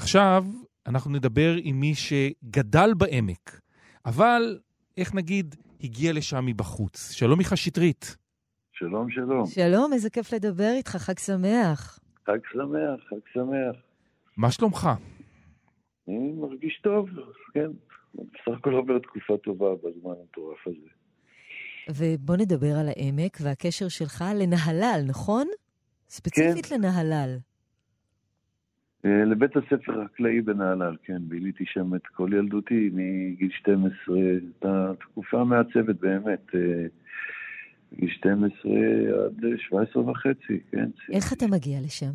ועכשיו אנחנו נדבר עם מי שגדל בעמק, אבל, איך נגיד, הגיע לשם מבחוץ. שלום מיכה שטרית. שלום, שלום. שלום, איזה כיף לדבר איתך, חג שמח. חג שמח, חג שמח. מה שלומך? אני מרגיש טוב, כן. בסך הכל עובר תקופה טובה בזמן המטורף הזה. ובוא נדבר על העמק והקשר שלך לנהלל, נכון? ספציפית כן. לנהלל. אה, לבית הספר החקלאי בנהלל, כן, ביליתי שם את כל ילדותי מגיל 12, את התקופה המעצבת באמת, אה, מגיל 12 עד 17 וחצי, כן. איך אתה מגיע לשם?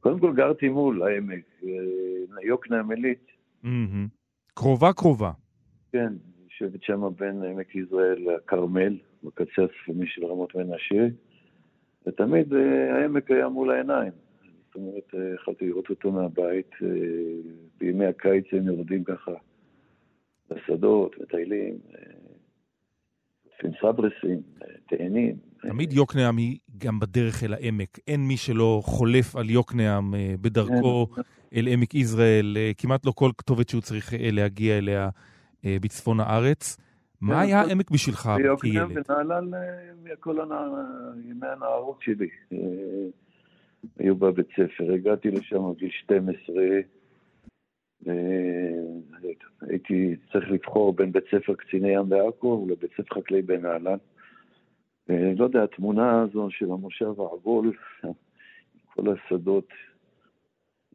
קודם כל גרתי מול העמק, אה, יוקנעם עילית. קרובה קרובה. כן, יושבת שם בין עמק יזרעאל לכרמל, בקצה הצפוני של רמות מנשה, ותמיד העמק היה מול העיניים. זאת אומרת, אה, יכולתי לראות אותו מהבית, אה, בימי הקיץ היינו יורדים ככה לשדות, מטיילים, אה, פנסברסים, תאנים. תמיד יוקנעם היא גם בדרך אל העמק. אין מי שלא חולף על יוקנעם בדרכו כן. אל עמק יזרעאל, כמעט לא כל כתובת שהוא צריך להגיע אליה בצפון הארץ. מה כן, היה העמק בשבילך כילד? ונהלל אה, מכל ימי הנערות שלי. היו בבית ספר, הגעתי לשם בגיל 12, והייתי צריך לבחור בין בית ספר קציני ים בעכו לבית ספר חקלאי בנהלל. אה, לא יודע, התמונה הזו של המושב העגול, כל השדות,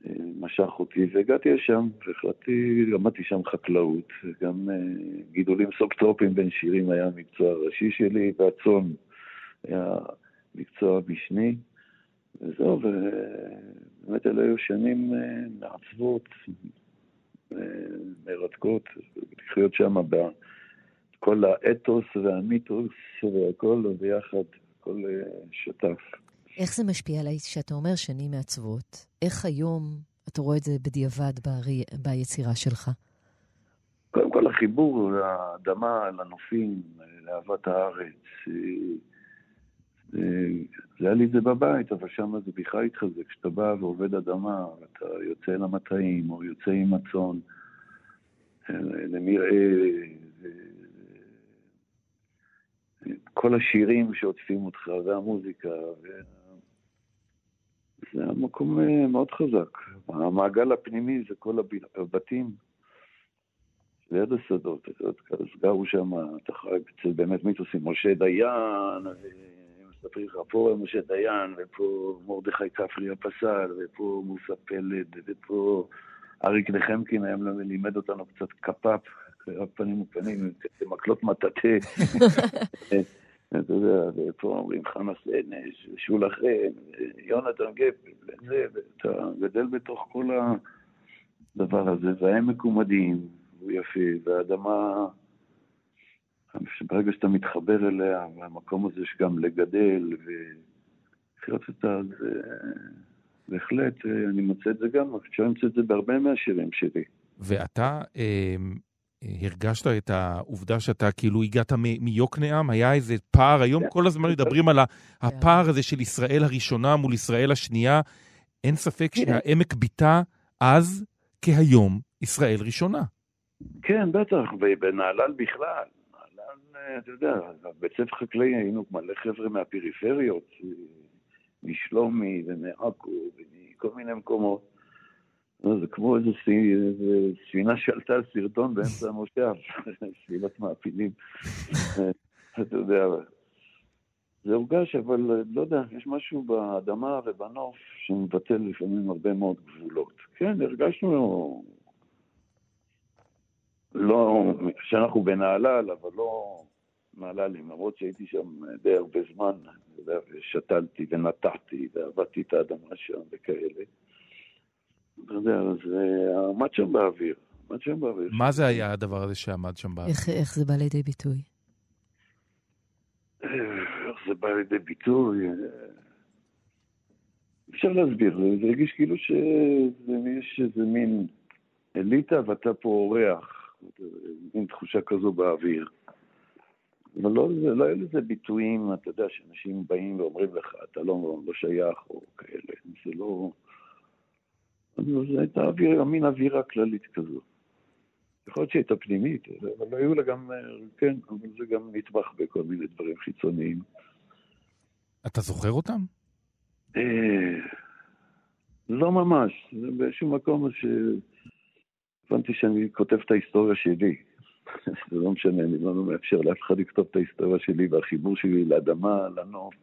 אה, משך אותי, והגעתי לשם, והחלטתי, למדתי שם חקלאות, וגם אה, גידולים סוקטרופים בין שירים היה המקצוע הראשי שלי, והצאן היה מקצוע משני, וזהו, ובאמת אלה היו שנים אה, מעצבות, אה, מרתקות, לחיות שם בכל האתוס והמיתוס והכל ביחד, הכל אה, שותף. איך זה משפיע עליי שאתה אומר שנים מעצבות? איך היום אתה רואה את זה בדיעבד ברי... ביצירה שלך? קודם כל החיבור לאדמה, לנופים, לאהבת הארץ. אה, אה, זה היה לי זה בבית, אבל שם זה בכלל התחזק. כשאתה בא ועובד אדמה, ואתה יוצא למטעים, או יוצא עם הצאן, אה, למרעה, ו- כל השירים שעוטפים אותך, והמוזיקה, ו... זה היה מקום אה, מאוד חזק. המעגל הפנימי זה כל הב- הבתים ליד השדות, אתה אז גרו שם, אתה חי באמת מיתוסים, משה דיין, מספרים לך פה משה דיין, ופה מרדכי כפרי הפסל, ופה מוסא פלד, ופה אריק נחמקין היה לימד אותנו קצת קפ"פ, קריאת פנים ופנים, מקלות מטאטא. אתה יודע, ופה אומרים חנה סנש, שולה חן, יונתן גפן, וזה, ואתה גדל בתוך כל הדבר הזה, והעמק הוא מדהים, הוא יפה, והאדמה, ברגע שאתה מתחבר אליה, והמקום הזה שגם לגדל ולחיות אותה, אז אה, בהחלט, אני מוצא את זה גם, אפשר למצוא את זה בהרבה מהשירים שלי. ואתה אה, הרגשת את העובדה שאתה כאילו הגעת מ- מיוקנעם? היה איזה פער? היום כל הזמן מדברים על הפער הזה של ישראל הראשונה מול ישראל השנייה. אין ספק שהעמק ביטא אז כהיום ישראל ראשונה. כן, בטח, ב- בנהלל בכלל. אה, אתה יודע, בבית ספר חקלאי היינו מלא חבר'ה מהפריפריות, אה, משלומי ומעכו ומכל מיני מקומות. לא, זה כמו איזה, ספינה שעלתה על סרטון באמצע המושב, ספינת מעפילים. אה, אתה יודע, זה הורגש, אבל לא יודע, יש משהו באדמה ובנוף שמבטל לפעמים הרבה מאוד גבולות. כן, הרגשנו לא, שאנחנו בנהלל, אבל לא נהללים, למרות שהייתי שם די הרבה זמן, ושתלתי ונטעתי ועבדתי את האדמה שם וכאלה. אתה יודע, אז אה, עמד שם באוויר, עמד שם באוויר. מה זה היה הדבר הזה שעמד שם באוויר? איך, איך זה בא לידי ביטוי? איך זה בא לידי ביטוי? אפשר להסביר, זה- זה הרגיש כאילו שיש איזה מין אליטה ואתה פה אורח, מין תחושה כזו באוויר. אבל לא, לא היו לזה ביטויים, אתה יודע, שאנשים באים ואומרים לך, אתה לא, לא שייך או כאלה, זה לא... זו הייתה אוויר, מין אווירה כללית כזו. יכול להיות שהייתה פנימית, אבל היו לה גם, כן, אבל זה גם נטבח בכל מיני דברים חיצוניים. אתה זוכר אותם? אה, לא ממש, זה באיזשהו מקום שהבנתי שאני כותב את ההיסטוריה שלי. זה לא משנה, אני לא מאפשר לאף אחד לכתוב את ההיסטוריה שלי והחיבור שלי לאדמה, לנוף.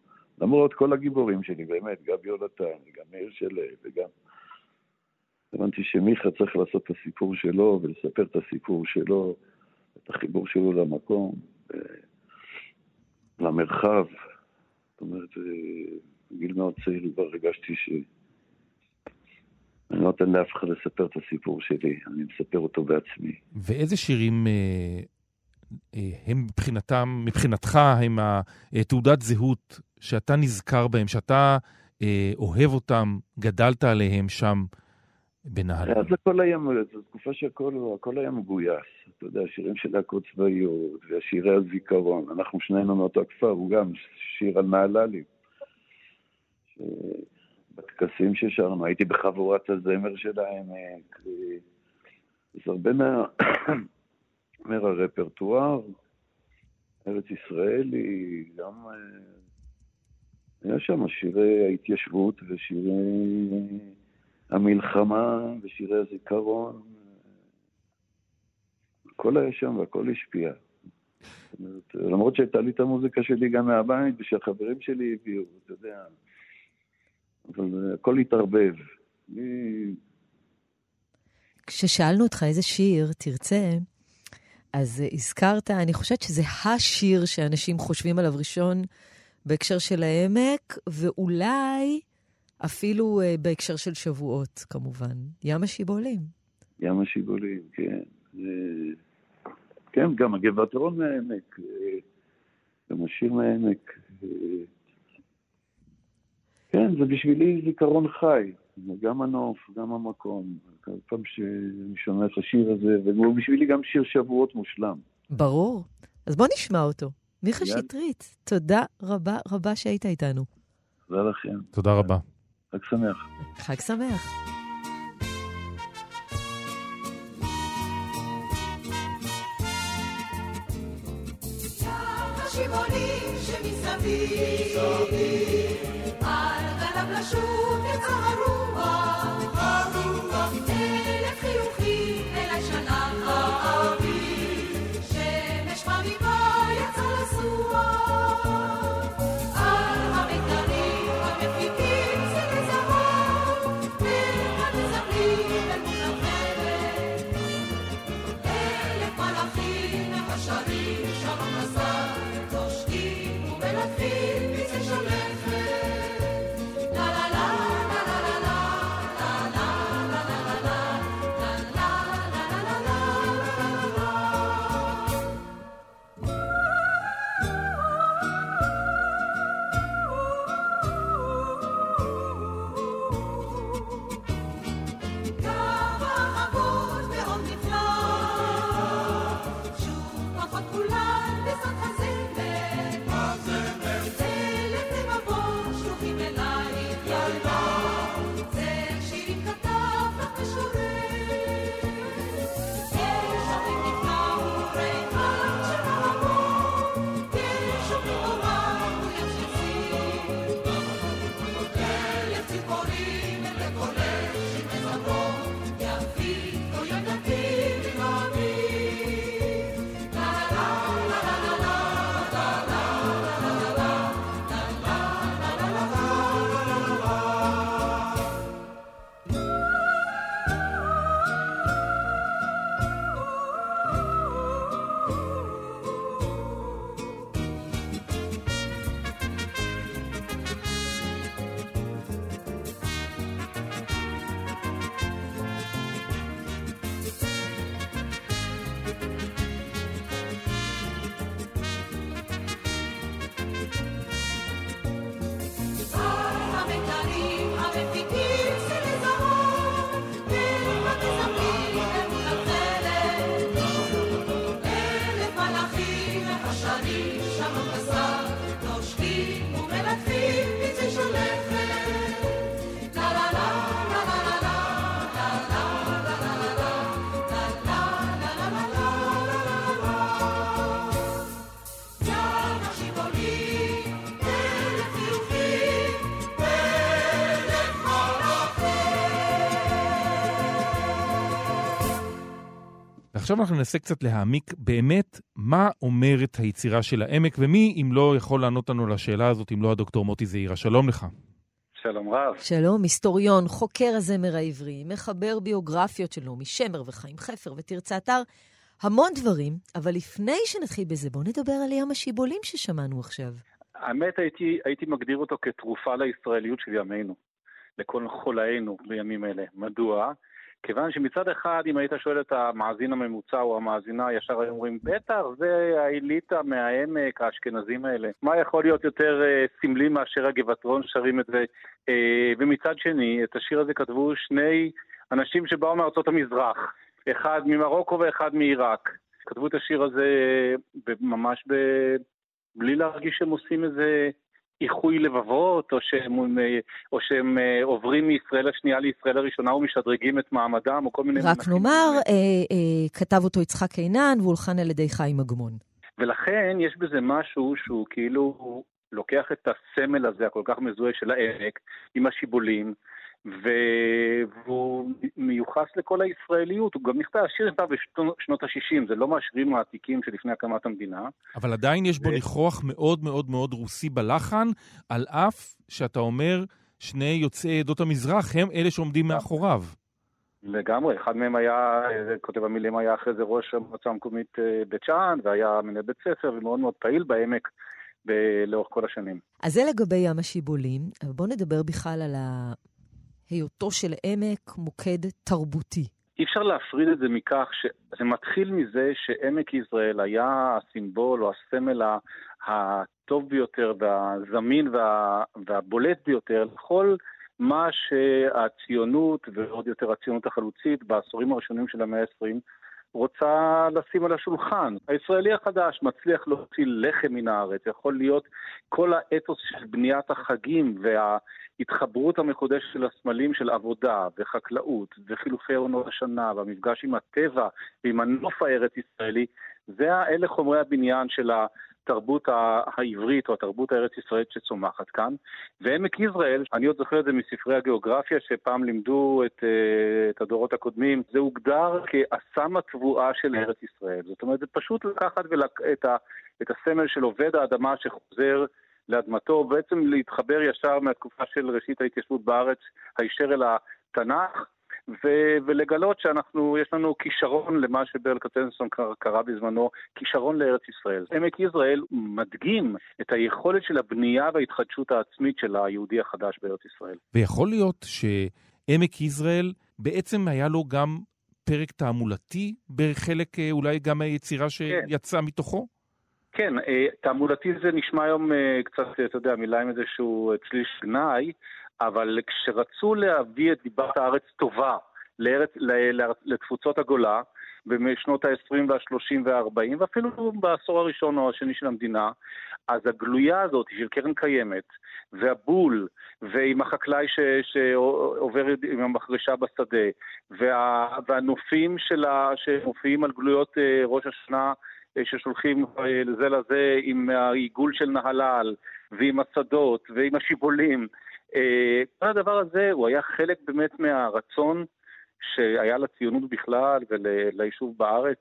למרות כל הגיבורים שלי, באמת, גם יונתן, וגם מאיר שלו, וגם... הבנתי שמיכה צריך לעשות את הסיפור שלו ולספר את הסיפור שלו, את החיבור שלו למקום, למרחב. זאת אומרת, אה, בגיל מאוד צעיר כבר הרגשתי ש... אני לא נותן לאף אחד לספר את הסיפור שלי, אני מספר אותו בעצמי. ואיזה שירים אה, אה, הם מבחינתם, מבחינתך, הם התעודת זהות שאתה נזכר בהם, שאתה אה, אוהב אותם, גדלת עליהם שם בנהלל. אז הכל היה, זו תקופה שהכל היה מגויס. אתה יודע, השירים של להקות צבאיות, והשירי הזיכרון. אנחנו שנינו מאותו הכפר, הוא גם שיר על נהללים. בטקסים ששרנו, הייתי בחבורת הזמר של העמק. אז הרבה מה... מהרפרטואר, ארץ ישראל היא גם... אה, היה שם שירי ההתיישבות ושירי המלחמה ושירי הזיכרון. הכל היה שם והכל השפיע. למרות שהייתה לי את המוזיקה שלי גם מהבית ושהחברים שלי הביאו, אתה יודע. אבל הכל התערבב. כששאלנו אותך איזה שיר תרצה, אז הזכרת, אני חושבת שזה השיר שאנשים חושבים עליו ראשון בהקשר של העמק, ואולי אפילו uh, בהקשר של שבועות, כמובן. ים השיבולים. ים השיבולים, כן. כן, גם הגבעתרון מהעמק, גם השיר מהעמק. כן, זה בשבילי זיכרון חי, גם הנוף, גם המקום. כל פעם שאני שומע את השיר הזה, והוא בשבילי גם שיר שבועות מושלם. ברור. אז בוא נשמע אותו. מיכה שטרית, תודה רבה רבה שהיית איתנו. תודה לכם. תודה רבה. חג שמח. חג שמח. השמעונים שמסביב, chuva e carumba. ועכשיו אנחנו ננסה קצת להעמיק באמת מה אומרת היצירה של העמק, ומי אם לא יכול לענות לנו לשאלה הזאת, אם לא הדוקטור מוטי זעירה. שלום לך. שלום רב. שלום, היסטוריון, חוקר הזמר העברי, מחבר ביוגרפיות של נעמי שמר וחיים חפר ותרצה אתר, המון דברים, אבל לפני שנתחיל בזה, בואו נדבר על ים השיבולים ששמענו עכשיו. האמת הייתי, הייתי מגדיר אותו כתרופה לישראליות של ימינו, לכל חולאינו בימים אלה. מדוע? כיוון שמצד אחד, אם היית שואל את המאזין הממוצע או המאזינה, ישר היו אומרים, בטח, זה האליטה מהעמק, האשכנזים האלה. מה יכול להיות יותר אה, סמלי מאשר הגבעתרון שרים את זה? אה, ומצד שני, את השיר הזה כתבו שני אנשים שבאו מארצות המזרח, אחד ממרוקו ואחד מעיראק. כתבו את השיר הזה ממש ב... בלי להרגיש שהם עושים איזה איחוי לבבות, או שהם, או שהם אה, עוברים מישראל השנייה לישראל הראשונה ומשדרגים את מעמדם, או כל מיני... רק נאמר, אה, אה, כתב אותו יצחק עינן והולחן על ידי חיים אגמון. ולכן יש בזה משהו שהוא כאילו לוקח את הסמל הזה הכל כך מזוהה של העמק, עם השיבולים, והוא מיוחס לכל הישראליות, הוא גם נכתב, השיר נכתב בשנות ה-60, זה לא מהשירים העתיקים שלפני הקמת המדינה. אבל עדיין יש בו ניחוח מאוד מאוד מאוד רוסי בלחן, על אף שאתה אומר שני יוצאי עדות המזרח הם אלה שעומדים מאחוריו. לגמרי, אחד מהם היה, כותב המילים היה אחרי זה ראש המועצה המקומית אה, בית שאן, והיה מנהל בית ספר ומאוד מאוד פעיל בעמק. ב- לאורך כל השנים. אז זה לגבי ים השיבולים, אבל בואו נדבר בכלל על היותו של עמק מוקד תרבותי. אי אפשר להפריד את זה מכך שזה מתחיל מזה שעמק יזרעאל היה הסימבול או הסמל הטוב ביותר והזמין וה, והבולט ביותר לכל מה שהציונות ועוד יותר הציונות החלוצית בעשורים הראשונים של המאה ה-20 רוצה לשים על השולחן. הישראלי החדש מצליח להוציא לחם מן הארץ, יכול להיות כל האתוס של בניית החגים וההתחברות המקודשת של הסמלים של עבודה וחקלאות וחילופי עונות השנה והמפגש עם הטבע ועם הנוף הארץ-ישראלי, זה אלה חומרי הבניין של. התרבות העברית או התרבות הארץ-ישראלית שצומחת כאן. ועמק יזרעאל, אני עוד זוכר את זה מספרי הגיאוגרפיה שפעם לימדו את, אה, את הדורות הקודמים, זה הוגדר כאסם התבואה של ארץ ישראל. זאת אומרת, זה פשוט לקחת ולק... את, ה... את הסמל של עובד האדמה שחוזר לאדמתו, ובעצם להתחבר ישר מהתקופה של ראשית ההתיישבות בארץ, הישר אל התנ"ך. ו- ולגלות שאנחנו, יש לנו כישרון למה שברל קצנסון קרא בזמנו, כישרון לארץ ישראל. עמק יזרעאל מדגים את היכולת של הבנייה וההתחדשות העצמית של היהודי החדש בארץ ישראל. ויכול להיות שעמק יזרעאל בעצם היה לו גם פרק תעמולתי בחלק אה, אולי גם מהיצירה כן. שיצאה כן. מתוכו? כן, אה, תעמולתי זה נשמע היום אה, קצת, אתה יודע, מילה עם איזשהו צליל גנאי, אבל כשרצו להביא את דיבת הארץ טובה לארץ, לתפוצות הגולה, בשנות ה-20 וה-30 וה-40, ואפילו בעשור הראשון או השני של המדינה, אז הגלויה הזאת של קרן קיימת, והבול, ועם החקלאי ש, שעובר עם המחרשה בשדה, וה, והנופים שלה, שמופיעים על גלויות אה, ראש השנה, אה, ששולחים אה, זה לזה עם העיגול של נהלל, ועם השדות, ועם השיבולים, כל הדבר הזה הוא היה חלק באמת מהרצון שהיה לציונות בכלל וליישוב בארץ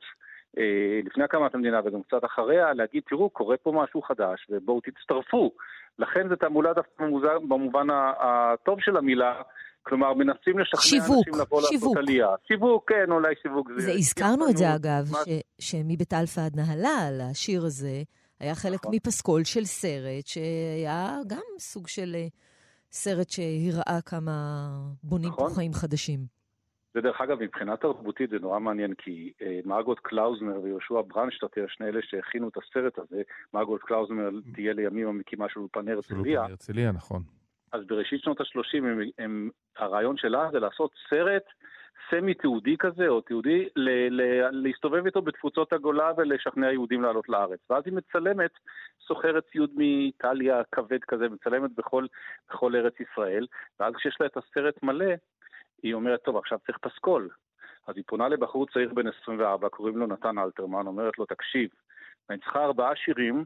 אה, לפני הקמת המדינה וגם קצת אחריה, להגיד, תראו, קורה פה משהו חדש ובואו תצטרפו. לכן זו תעמולה דווקא במובן הטוב של המילה, כלומר, מנסים לשכנע שיווק, אנשים לבוא. לעשות עלייה. שיווק, כן, אולי שיווק זה... זה הזכרנו את זה, אגב, ש, שמבית אלפא עד נהלל, השיר הזה היה חלק נכון. מפסקול של סרט, שהיה גם סוג של סרט שהראה כמה בונים נכון. פה חיים חדשים. ודרך אגב, מבחינה תרבותית זה נורא מעניין, כי אה, מרגוט קלאוזנר ויהושע ברנשטטר, שני אלה שהכינו את הסרט הזה, מרגוט קלאוזנר תהיה לימים המקימה של אולפן הרצליה. אולפן הרצליה, נכון. אז בראשית שנות ה-30, הם, הם, הרעיון שלה זה לעשות סרט סמי-תיעודי כזה, או תיעודי, ל- ל- להסתובב איתו בתפוצות הגולה ולשכנע יהודים לעלות לארץ. ואז היא מצלמת, סוחרת ציוד מאיטליה, כבד כזה, מצלמת בכל, בכל ארץ ישראל, ואז כשיש לה את הסרט מלא, היא אומרת, טוב, עכשיו צריך פסקול. אז היא פונה לבחור צעיר בן 24, קוראים לו נתן אלתרמן, אומרת לו, תקשיב, אני צריכה ארבעה שירים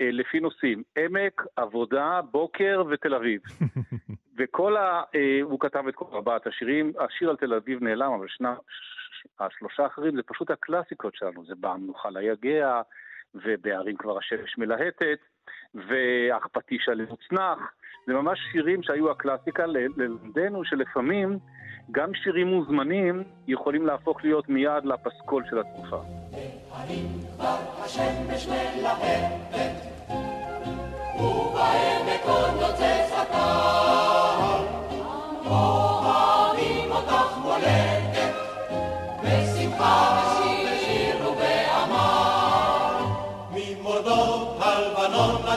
לפי נושאים, עמק, עבודה, בוקר ותל אביב. וכל ה... אה, הוא כתב את כל ארבעת השירים, השיר על תל אביב נעלם, אבל שנה, השלושה האחרים זה פשוט הקלאסיקות שלנו, זה בעם נוכל היגע, ובערים כבר השמש מלהטת, ואח פטיש על מוצנח. זה ממש שירים שהיו הקלאסיקה ללמדנו שלפעמים גם שירים מוזמנים יכולים להפוך להיות מיד לפסקול של התקופה. כבר השמש מלהבת, ובעמק עוד נוצץ הקהל, אוהבים אותך מולדת, בשמחה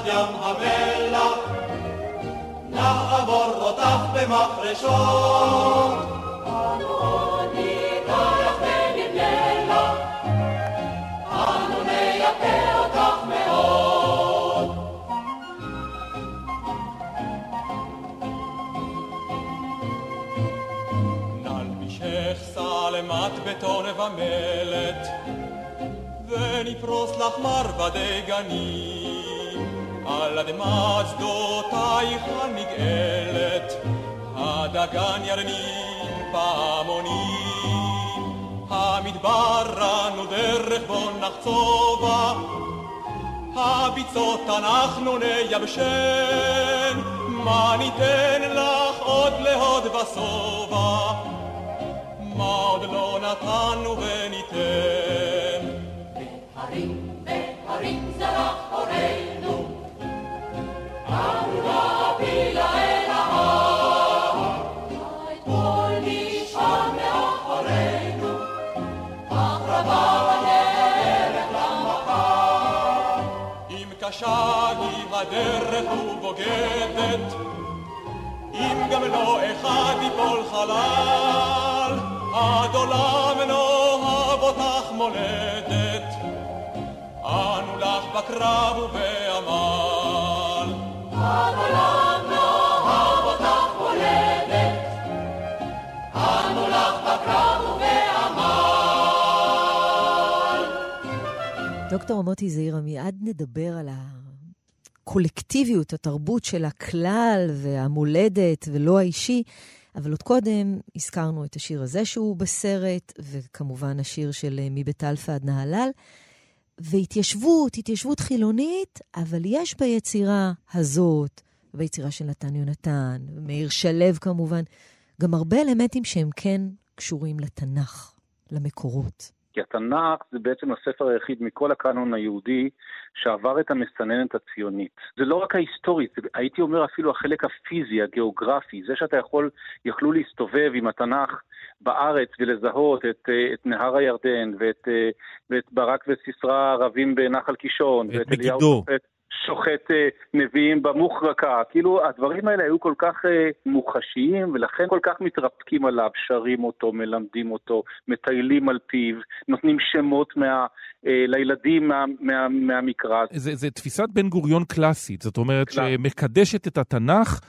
ים המלח, נעבור אותך במחרשות. אדוני לא יפה נדמה לך, אנו נייפה אותך מאוד. נלבישך שלמת בטון ומלט, ונפרוס לך מרבדי גנים. על אדמת שדותייך הנגאלת, הדגן ירנין פעמונים. המדבר אנו דרך בו נחצובה, הביצות אנחנו נייבשן, מה ניתן לך עוד להוד ושובע? מה עוד לא נתנו וניתן? הרים והרים זרח הורינו, קשה היא הדרך ובוגדת, אם גם לא אחד ייפול חלל, עד עולם נאהב אותך מולדת, אנו לך בקרב ובעמל. דוקטור מוטי זעירא, מיד נדבר על הקולקטיביות, התרבות של הכלל והמולדת ולא האישי, אבל עוד קודם הזכרנו את השיר הזה שהוא בסרט, וכמובן השיר של מבית אלפא עד נהלל. והתיישבות, התיישבות חילונית, אבל יש ביצירה הזאת, ביצירה של נתן יונתן, מאיר שלו כמובן, גם הרבה אלמנטים שהם כן קשורים לתנ"ך, למקורות. כי התנ"ך זה בעצם הספר היחיד מכל הקאנון היהודי שעבר את המסננת הציונית. זה לא רק ההיסטורית, הייתי אומר אפילו החלק הפיזי, הגיאוגרפי, זה שאתה יכול, יכלו להסתובב עם התנ"ך בארץ ולזהות את, אה, את נהר הירדן ואת, אה, ואת ברק וסיסרא רבים בנחל קישון, ואת מגידו. שוחט אה, נביאים במוחרקה, כאילו הדברים האלה היו כל כך מוחשיים ולכן כל כך מתרפקים עליו, שרים אותו, מלמדים אותו, מטיילים על פיו, נותנים שמות מה, לילדים מה, מה, מהמקרא. זה, זה תפיסת בן גוריון קלאסית, זאת אומרת שמקדשת את התנ"ך,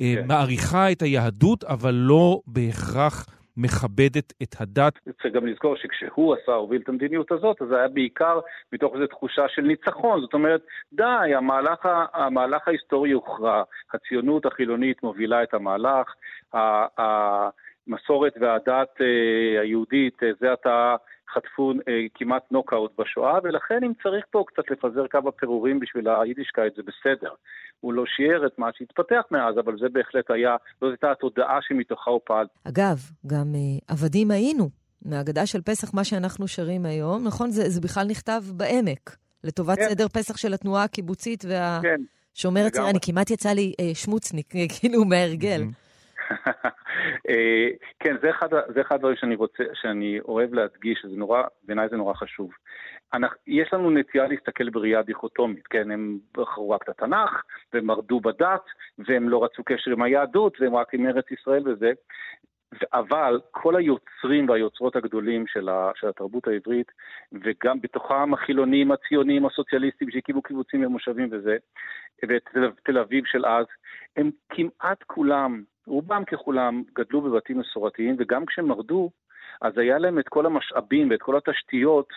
אה, כן. מעריכה את היהדות, אבל לא בהכרח מכבדת את הדת. צריך גם לזכור שכשהוא עשה, הוביל את המדיניות הזאת, אז זה היה בעיקר מתוך איזו תחושה של ניצחון. זאת אומרת, די, המהלך, המהלך ההיסטורי הוכרע. הציונות החילונית מובילה את המהלך, ה- המסורת והדת אה, היהודית, אה, זה עתה חטפו אה, כמעט נוקאוט בשואה, ולכן אם צריך פה קצת לפזר כמה פירורים בשביל היידישקייט, זה בסדר. הוא לא שיער את מה שהתפתח מאז, אבל זה בהחלט היה, זאת הייתה התודעה שמתוכה הוא פעל. אגב, גם אה, עבדים היינו, מהאגדה של פסח, מה שאנחנו שרים היום, נכון? זה, זה בכלל נכתב בעמק, לטובת כן. סדר פסח של התנועה הקיבוצית כן. והשומר הצעיר. אני כמעט יצא לי אה, שמוצניק, כאילו מההרגל. אה, כן, זה אחד, זה אחד הדברים שאני רוצה, שאני אוהב להדגיש, שזה נורא, בעיניי זה נורא חשוב. אנחנו, יש לנו נטייה להסתכל בראייה דיכוטומית, כן, הם בחרו רק את התנ"ך, והם מרדו בדת, והם לא רצו קשר עם היהדות, והם רק עם ארץ ישראל וזה. אבל כל היוצרים והיוצרות הגדולים של, ה, של התרבות העברית, וגם בתוכם החילונים, הציונים, הסוציאליסטים שהקימו קיבוצים ומושבים וזה, ותל תל אביב של אז, הם כמעט כולם, רובם ככולם, גדלו בבתים מסורתיים, וגם כשהם מרדו, אז היה להם את כל המשאבים ואת כל התשתיות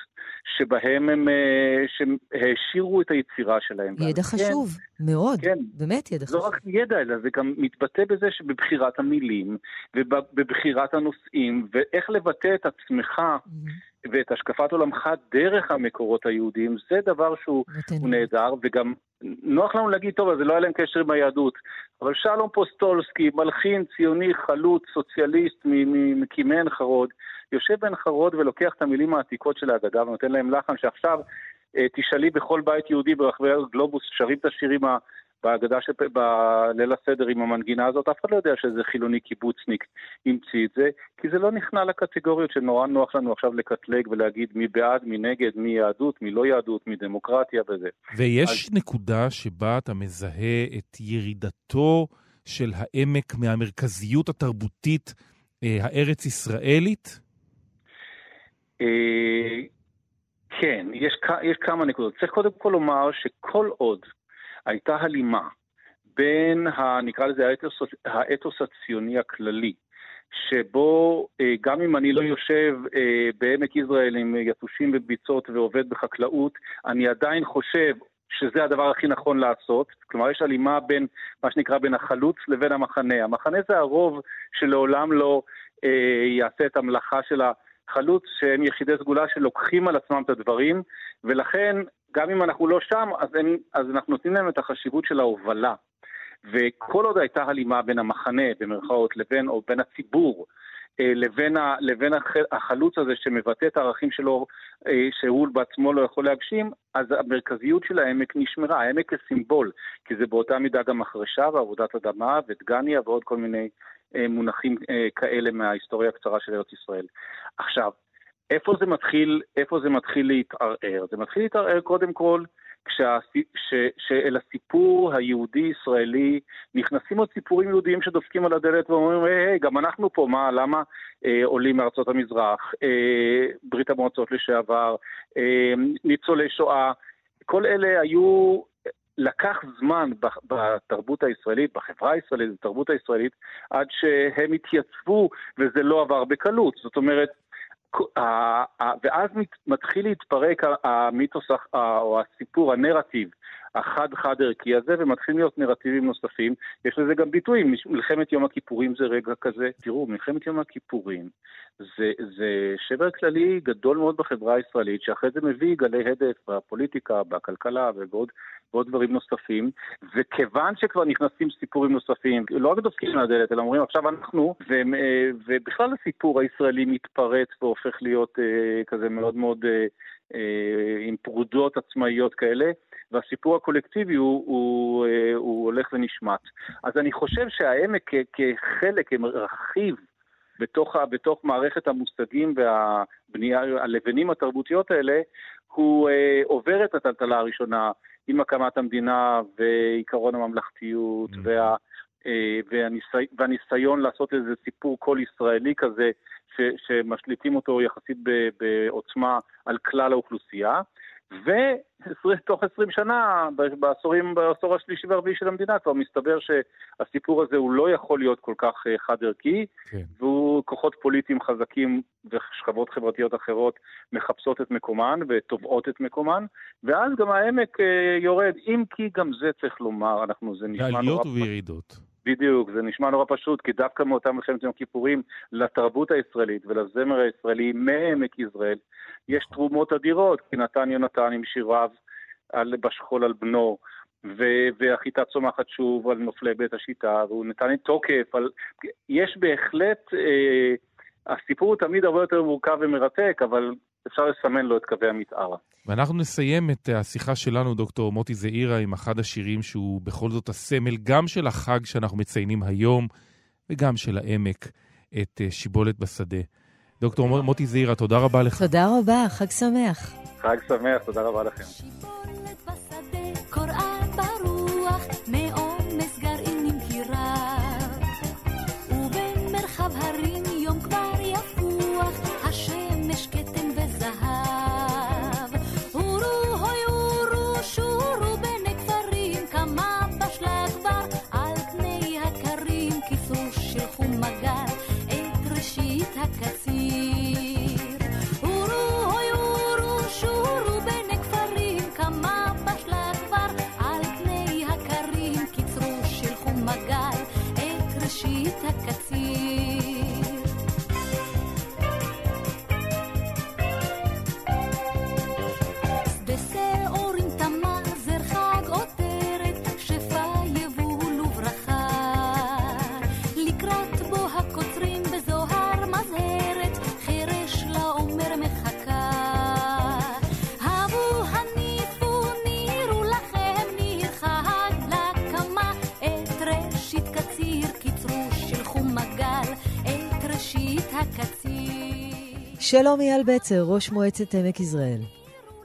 שבהם הם אה, שהם העשירו את היצירה שלהם. ידע כן, חשוב, מאוד, כן. באמת ידע לא חשוב. רק ידע, אלא זה גם מתבטא בזה שבבחירת המילים, ובבחירת הנושאים, ואיך לבטא את עצמך ואת השקפת עולמך דרך המקורות היהודיים, זה דבר שהוא הוא נהדר, וגם נוח לנו להגיד, טוב, אז זה לא היה להם קשר עם היהדות, אבל שלום פוסטולסקי, מלחין, ציוני, חלוץ, סוציאליסט, ממקימי עין חרוד, יושב בעין חרוד ולוקח את המילים העתיקות של ההגדה ונותן להם לחן שעכשיו תשאלי בכל בית יהודי ברחבי הגלובוס, שרים את השירים ה- בהגדה של בליל הסדר עם המנגינה הזאת, אף אחד לא יודע שזה חילוני קיבוצניק המציא את זה, כי זה לא נכנע לקטגוריות שנורא נוח לנו עכשיו לקטלג ולהגיד מי בעד, מי נגד, מי יהדות, מי לא יהדות, מי דמוקרטיה וזה. ויש נקודה שבה אתה מזהה את ירידתו של העמק מהמרכזיות כן, יש, יש כמה נקודות. צריך קודם כל לומר שכל עוד הייתה הלימה בין, ה, נקרא לזה, האתוס, האתוס הציוני הכללי, שבו אה, גם אם אני לא יושב אה, בעמק יזרעאל עם יתושים וביצות ועובד בחקלאות, אני עדיין חושב שזה הדבר הכי נכון לעשות. כלומר, יש הלימה בין, מה שנקרא, בין החלוץ לבין המחנה. המחנה זה הרוב שלעולם לא אה, יעשה את המלאכה של החלוץ, שהם יחידי סגולה שלוקחים על עצמם את הדברים, ולכן, גם אם אנחנו לא שם, אז, הם, אז אנחנו נותנים להם את החשיבות של ההובלה. וכל עוד הייתה הלימה בין המחנה, במרכאות, לבין, או בין הציבור, אה, לבין, ה, לבין החלוץ הזה שמבטא את הערכים שלו, אה, שהוא בעצמו לא יכול להגשים, אז המרכזיות של העמק נשמרה, העמק כסימבול, כי זה באותה מידה גם החרשה ועבודת אדמה ודגניה ועוד כל מיני מונחים כאלה מההיסטוריה הקצרה של ארץ ישראל. עכשיו, איפה זה מתחיל, איפה זה מתחיל להתערער? זה מתחיל להתערער קודם כל שאל הסיפור היהודי-ישראלי נכנסים עוד סיפורים יהודיים שדופקים על הדלת ואומרים, היי, hey, גם אנחנו פה, מה, למה אה, עולים מארצות המזרח, אה, ברית המועצות לשעבר, אה, ניצולי שואה, כל אלה היו לקח זמן בתרבות הישראלית, בחברה הישראלית, בתרבות הישראלית, עד שהם התייצבו וזה לא עבר בקלות. זאת אומרת, ואז מתחיל להתפרק המיתוס או הסיפור, הנרטיב החד-חד ערכי הזה, ומתחילים להיות נרטיבים נוספים. יש לזה גם ביטויים, מלחמת יום הכיפורים זה רגע כזה. תראו, מלחמת יום הכיפורים זה, זה שבר כללי גדול מאוד בחברה הישראלית, שאחרי זה מביא גלי הדף בפוליטיקה, בכלכלה ובעוד דברים נוספים, וכיוון שכבר נכנסים סיפורים נוספים, לא רק דופקים על הדלת, אלא אומרים עכשיו אנחנו, ו, ובכלל הסיפור הישראלי מתפרץ והופך להיות אה, כזה מאוד מאוד... אה, אה, עם פרודות עצמאיות כאלה, והסיפור הקולקטיבי הוא, הוא, אה, הוא הולך ונשמט. אז אני חושב שהעמק כחלק, כרכיב בתוך, בתוך מערכת המושגים והבנייה, הלבנים התרבותיות האלה, הוא אה, עובר את הטלטלה הראשונה עם הקמת המדינה ועיקרון הממלכתיות mm-hmm. וה, אה, והניסי, והניסיון לעשות איזה סיפור קול ישראלי כזה, ש, שמשליטים אותו יחסית בעוצמה על כלל האוכלוסייה. ותוך עשרים שנה, בעשורים, בעשור השלישי והרביעי של המדינה, כבר מסתבר שהסיפור הזה הוא לא יכול להיות כל כך אה, חד-ערכי, כן. והוא כוחות פוליטיים חזקים ושכבות חברתיות אחרות מחפשות את מקומן ותובעות את מקומן, ואז גם העמק אה, יורד, אם כי גם זה צריך לומר, אנחנו, זה נשמע נורא... בעליות ובירידות. בדיוק, זה נשמע נורא פשוט, כי דווקא מאותה מלחמת יום כיפורים לתרבות הישראלית ולזמר הישראלי מעמק יזרעאל יש תרומות אדירות, כי נתן יונתן עם שיריו על, בשכול על בנו, ו- והחיטה צומחת שוב על נופלי בית השיטה, והוא נתן תוקף על... יש בהחלט... אה, הסיפור הוא תמיד הרבה יותר מורכב ומרתק, אבל אפשר לסמן לו את קווי המתאר. ואנחנו נסיים את השיחה שלנו, דוקטור מוטי זעירה, עם אחד השירים שהוא בכל זאת הסמל גם של החג שאנחנו מציינים היום, וגם של העמק, את אה, שיבולת בשדה. דוקטור מוטי זעירה, תודה רבה לך. תודה רבה, חג שמח. חג שמח, תודה רבה לכם. שלום אייל בצר, ראש מועצת עמק יזרעאל.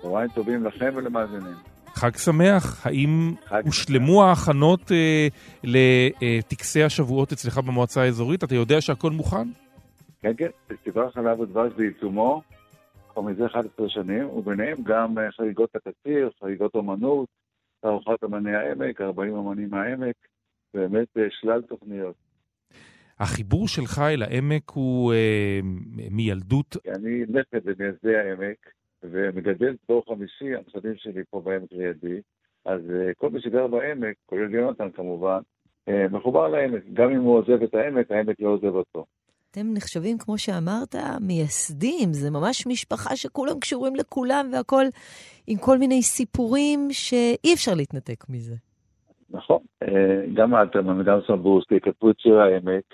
צהריים טובים לכם ולמאזינים. חג שמח, האם חג הושלמו שמח. ההכנות אה, לטקסי השבועות אצלך במועצה האזורית? אתה יודע שהכל מוכן? כן, כן, פסטיבל חלב ודבש בעיצומו. כבר מזה 11 שנים, וביניהם גם אה, חגיגות הקציר, חגיגות אומנות, תערוכת אמני העמק, 40 אמנים מהעמק, באמת אה, שלל תוכניות. החיבור שלך אל העמק הוא אה, מילדות? אני נכד למייסדי העמק, ומגדל דור חמישי, הנכדים שלי פה בעמק לידי, אז אה, כל מי שגר בעמק, כולל יונתן כמובן, אה, מחובר לעמק. גם אם הוא עוזב את העמק, העמק לא עוזב אותו. אתם נחשבים, כמו שאמרת, מייסדים. זה ממש משפחה שכולם קשורים לכולם והכול עם כל מיני סיפורים שאי אפשר להתנתק מזה. נכון. אה, גם אלתרמן וגם סמבורסקי כתבו את שיר העמק,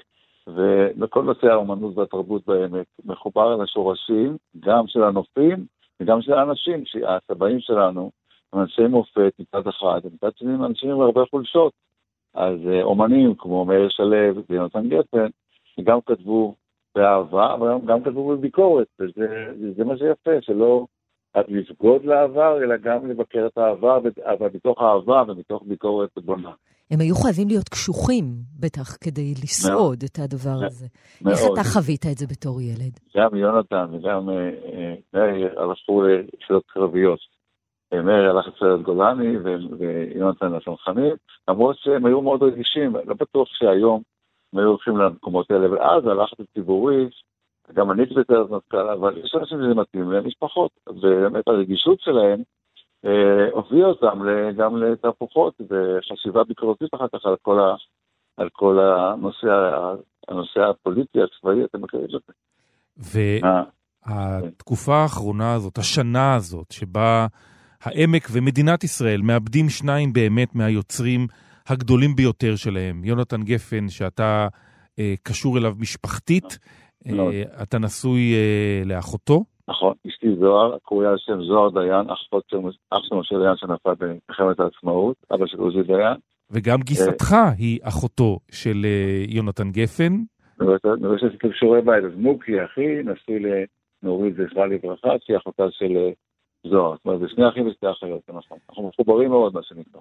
ובכל נושא האומנות והתרבות בעמק מחובר לשורשים, גם של הנופים וגם של האנשים, הסבאים שלנו, הם אנשי מופת מצד אחד, ומצד שני הם אנשים עם הרבה חולשות. אז אה, אומנים כמו מאיר שלו ויונתן גפן, גם כתבו באהבה, אבל גם כתבו בביקורת, וזה מה שיפה, שלא רק לבגוד לעבר, אלא גם לבקר את העבר, אבל מתוך אהבה ומתוך ביקורת בונה. הם היו חייבים להיות קשוחים, בטח, כדי לשרוד את הדבר הזה. מאוד. איך אתה חווית את זה בתור ילד? גם יונתן וגם אה, אה, מאיר הלכו ליחידות קרביות. מאיר הלך לסיירת גולני ויונתן לצנחנים, למרות שהם היו מאוד רגישים, לא בטוח שהיום הם היו הולכים למקומות האלה, ואז הלכת לציבורי, גם אני קצת מטכ"ל, אבל יש אנשים שזה מתאים להם, משפחות, ובאמת הרגישות שלהם אה, הובילה אותם גם לתהפוכות וחשיבה ביקורתית אחר כך על כל, ה, על כל הנושא, הנושא הפוליטי, הצבאי, אתם מכירים את זה. והתקופה האחרונה הזאת, השנה הזאת, שבה העמק ומדינת ישראל מאבדים שניים באמת מהיוצרים הגדולים ביותר שלהם. יונתן גפן, שאתה אה, קשור אליו משפחתית, אה, אתה נשוי אה, לאחותו. נכון, אשתי זוהר, קרויה על שם זוהר דיין, אחות של, אח של משה דיין שנפל במלחמת העצמאות, אבא של עוזי דיין. וגם גיסתך היא אחותו של אה, יונתן גפן. רואה שעשיתם שיעורי בית, אז מוקי אחי, נשוי לנורית זכרה לברכה, שהיא אחותה של אה, זוהר. זאת אומרת, זה שני אחים ושתי אחיות, נכון. אנחנו מחוברים מאוד, מה שנקרא.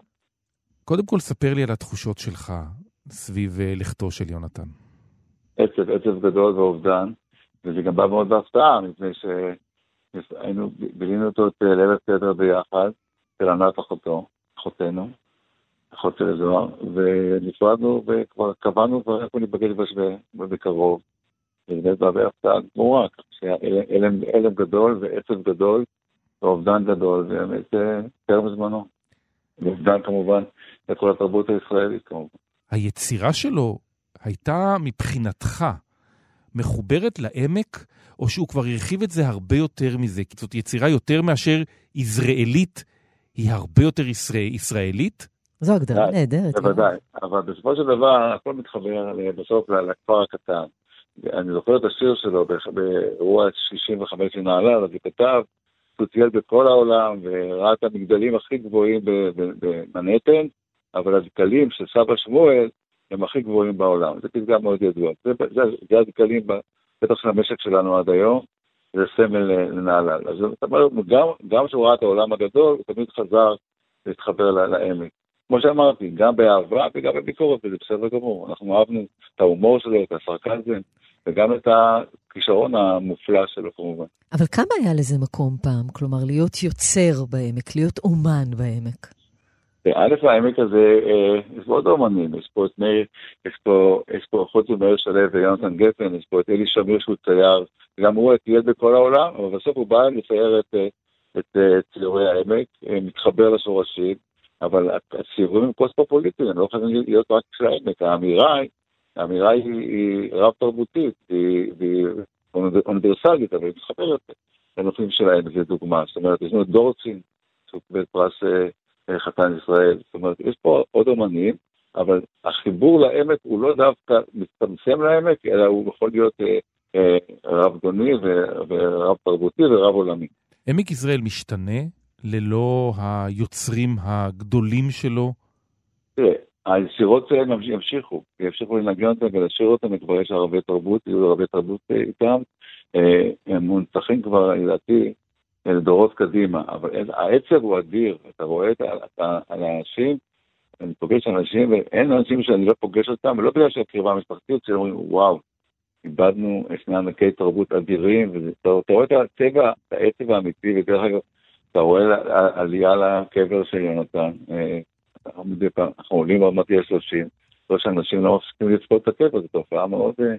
קודם כל, ספר לי על התחושות שלך סביב אה, לכתו של יונתן. עצב, עצב גדול ואובדן, וזה גם בא מאוד בהפתעה, מפני שהיינו, בילינו אותו את ליל הסדר ביחד, של ענת אחותו, אחותנו, אחות של זוהר, ונפרדנו וכבר קבענו כבר איפה ניפגש בקרוב. וזה באמת בא בהפתעה גמורה, הלם גדול ועצב גדול ואובדן גדול, ובאמת טרם זמנו. ואובדן כמובן לכל התרבות הישראלית כמובן. היצירה שלו הייתה מבחינתך מחוברת לעמק, או שהוא כבר הרחיב את זה הרבה יותר מזה? כי זאת יצירה יותר מאשר יזרעאלית, היא הרבה יותר ישראל, ישראלית? זו הגדרה נהדרת. בוודאי, אבל בסופו של דבר הכל מתחבר בסוף לכפר הקטן. אני זוכר את השיר שלו באירוע 65 לנהלל, אז הוא כתב, הוא טייל בכל העולם וראה את המגדלים הכי גבוהים במנהטן, אבל הדקלים של סבא שמואל הם הכי גבוהים בעולם. זה פסגה מאוד ידוע. זה, זה, זה הדקלים בטח של המשק שלנו עד היום, זה סמל לנהלל. אז זאת אומרת, גם כשהוא ראה את העולם הגדול, הוא תמיד חזר להתחבר לעמק. כמו שאמרתי, גם באהבה וגם בביקורת, וזה בסדר גמור. אנחנו אהבנו את ההומור שלו, את הסרקזם, וגם את הכישרון המופלא שלו כמובן. אבל כמה היה לזה מקום פעם? כלומר, להיות יוצר בעמק, להיות אומן בעמק. א', העמק הזה, אה, יש בו עוד אומנים, יש פה את מאיר, יש פה, יש פה חוץ שלו ויונתן גפן, יש פה את אלי שמיר שהוא צייר, גם הוא טייל בכל העולם, אבל בסוף הוא בא לצייר את, אה, את, את אה, ציורי העמק, מתחבר לשורשים, אבל הציורים הם קוסמופוליטיים, הם לא יכולים להיות רק של העמק, האמירה, האמירה היא, היא רב-תרבותית, היא, והיא אוניברסלית, אבל היא מתחברת לנושאים של העמק, לדוגמה. זאת אומרת, יש לנו את דורצין, שהוא קיבל פרס חתן ישראל. זאת אומרת, יש פה עוד אומנים, אבל החיבור לעמק הוא לא דווקא מצטמצם לעמק, אלא הוא יכול להיות אה, אה, רב גוני ורב תרבותי ורב עולמי. עמק יזרעאל משתנה ללא היוצרים הגדולים שלו? תראה, היצירות שלהם ימשיכו, ימשיכו לנגן אותם ולשיר אותם, וכבר יש הרבה תרבות, יהיו הרבה תרבות אה, איתם. אה, הם מונצחים כבר, לדעתי, לדורות קדימה, אבל העצב הוא אדיר, אתה רואה את האנשים, אני פוגש אנשים, ואין אנשים שאני לא פוגש אותם, ולא בגלל שהקרבה המשפחתית, שהם אומרים, וואו, איבדנו שני ענקי תרבות אדירים, ואתה רואה את הצבע, את העצב האמיתי, ודרך אגב, אתה רואה עלייה לקבר של יונתן. אה, אנחנו עולים עוד מעט יהיה 30, לא שאנשים לא מפסיקים לצפות את הקבר, זו תופעה מאוד, אה,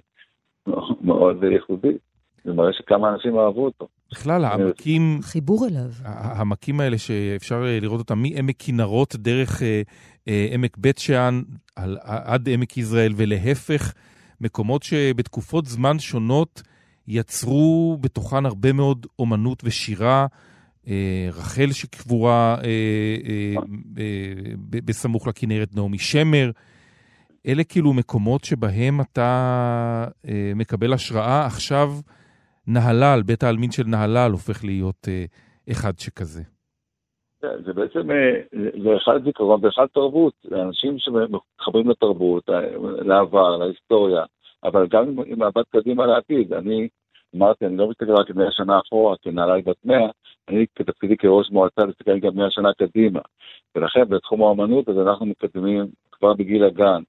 מאוד ייחודית. זה מראה שכמה אנשים אהבו אותו. בכלל, העמקים... חיבור אליו. העמקים האלה שאפשר לראות אותם מעמק כנרות דרך אה, אה, עמק בית שאן עד עמק יזרעאל ולהפך, מקומות שבתקופות זמן שונות יצרו בתוכן הרבה מאוד אומנות ושירה. אה, רחל שקבורה אה, אה, אה, בסמוך לכנרת, נעמי שמר. אלה כאילו מקומות שבהם אתה אה, מקבל השראה. עכשיו נהלל, בית העלמין של נהלל הופך להיות אה, אחד שכזה. זה בעצם, אה, זה אחד זיכרון ואחד תרבות. אנשים שמחברים לתרבות, אה, לעבר, להיסטוריה, אבל גם עם מבט קדימה לעתיד. אני אמרתי, אני לא מסתכל רק 100 שנה אחורה, כי נעלה בת 100, אני בתפקידי כראש מועצה מסתכל גם 100 שנה קדימה. ולכן בתחום האמנות, אז אנחנו מקדמים כבר בגיל הגן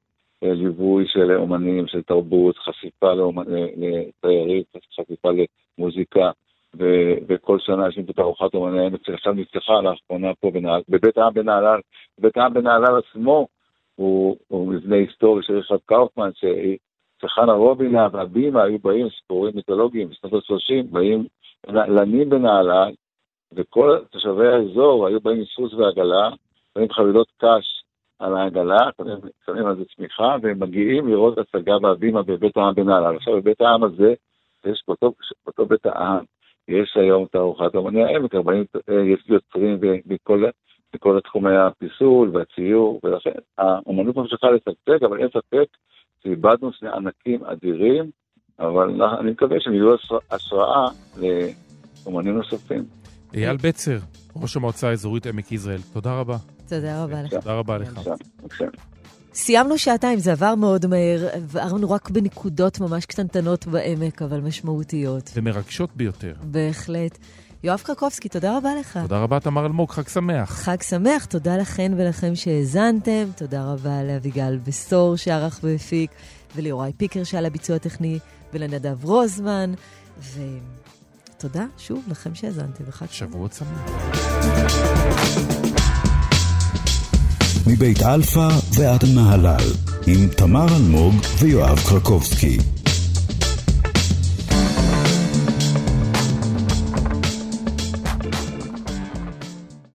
ליווי של אומנים, של תרבות, חשיפה לתיירים, חשיפה למוזיקה, ו- וכל שנה יש לנו תערוכת אומני העמק שעכשיו נפתחה לאחרונה פה בנעל, בבית העם בנהלל, בית העם בנהלל עצמו הוא, הוא מבנה היסטורי של ריכרד קאופמן, שחנה רובינה והבימה היו באים, סיפורים מיתולוגיים בשנות ה-30, באים לנים בנהלל, וכל תושבי האזור היו באים עם סוס ועגלה, באים חבילות קש על העגלה, שמים על זה צמיחה, והם מגיעים לראות הצגה בהבימה בבית העם בנהלל. עכשיו, בבית העם הזה, יש באותו, באותו בית העם, יש היום תערוכת אמני העמק, 40, יש יוצרים מכל, מכל תחומי הפיסול והציור, ולכן האמנות ממשיכה לשגשג, אבל אין ספק שאיבדנו שני ענקים אדירים, אבל אני מקווה שהם יהיו השראה לאמנים נוספים. אייל בצר, ראש המועצה האזורית עמק יזרעאל, תודה רבה. תודה רבה לך. תודה רבה לך. סיימנו שעתיים, זה עבר מאוד מהר, עברנו רק בנקודות ממש קטנטנות בעמק, אבל משמעותיות. ומרגשות ביותר. בהחלט. יואב קרקובסקי, תודה רבה לך. תודה רבה, תמר אלמוג, חג שמח. חג שמח, תודה לכן ולכם שהאזנתם, תודה רבה לאביגיל בשור שערך והפיק, וליוראי פיקר שעל הביצוע הטכני, ולנדב רוזמן, ותודה שוב לכם שהאזנתם. שבועות שמח. מבית אלפא ועד נהלל, עם תמר אלמוג ויואב קרקובסקי.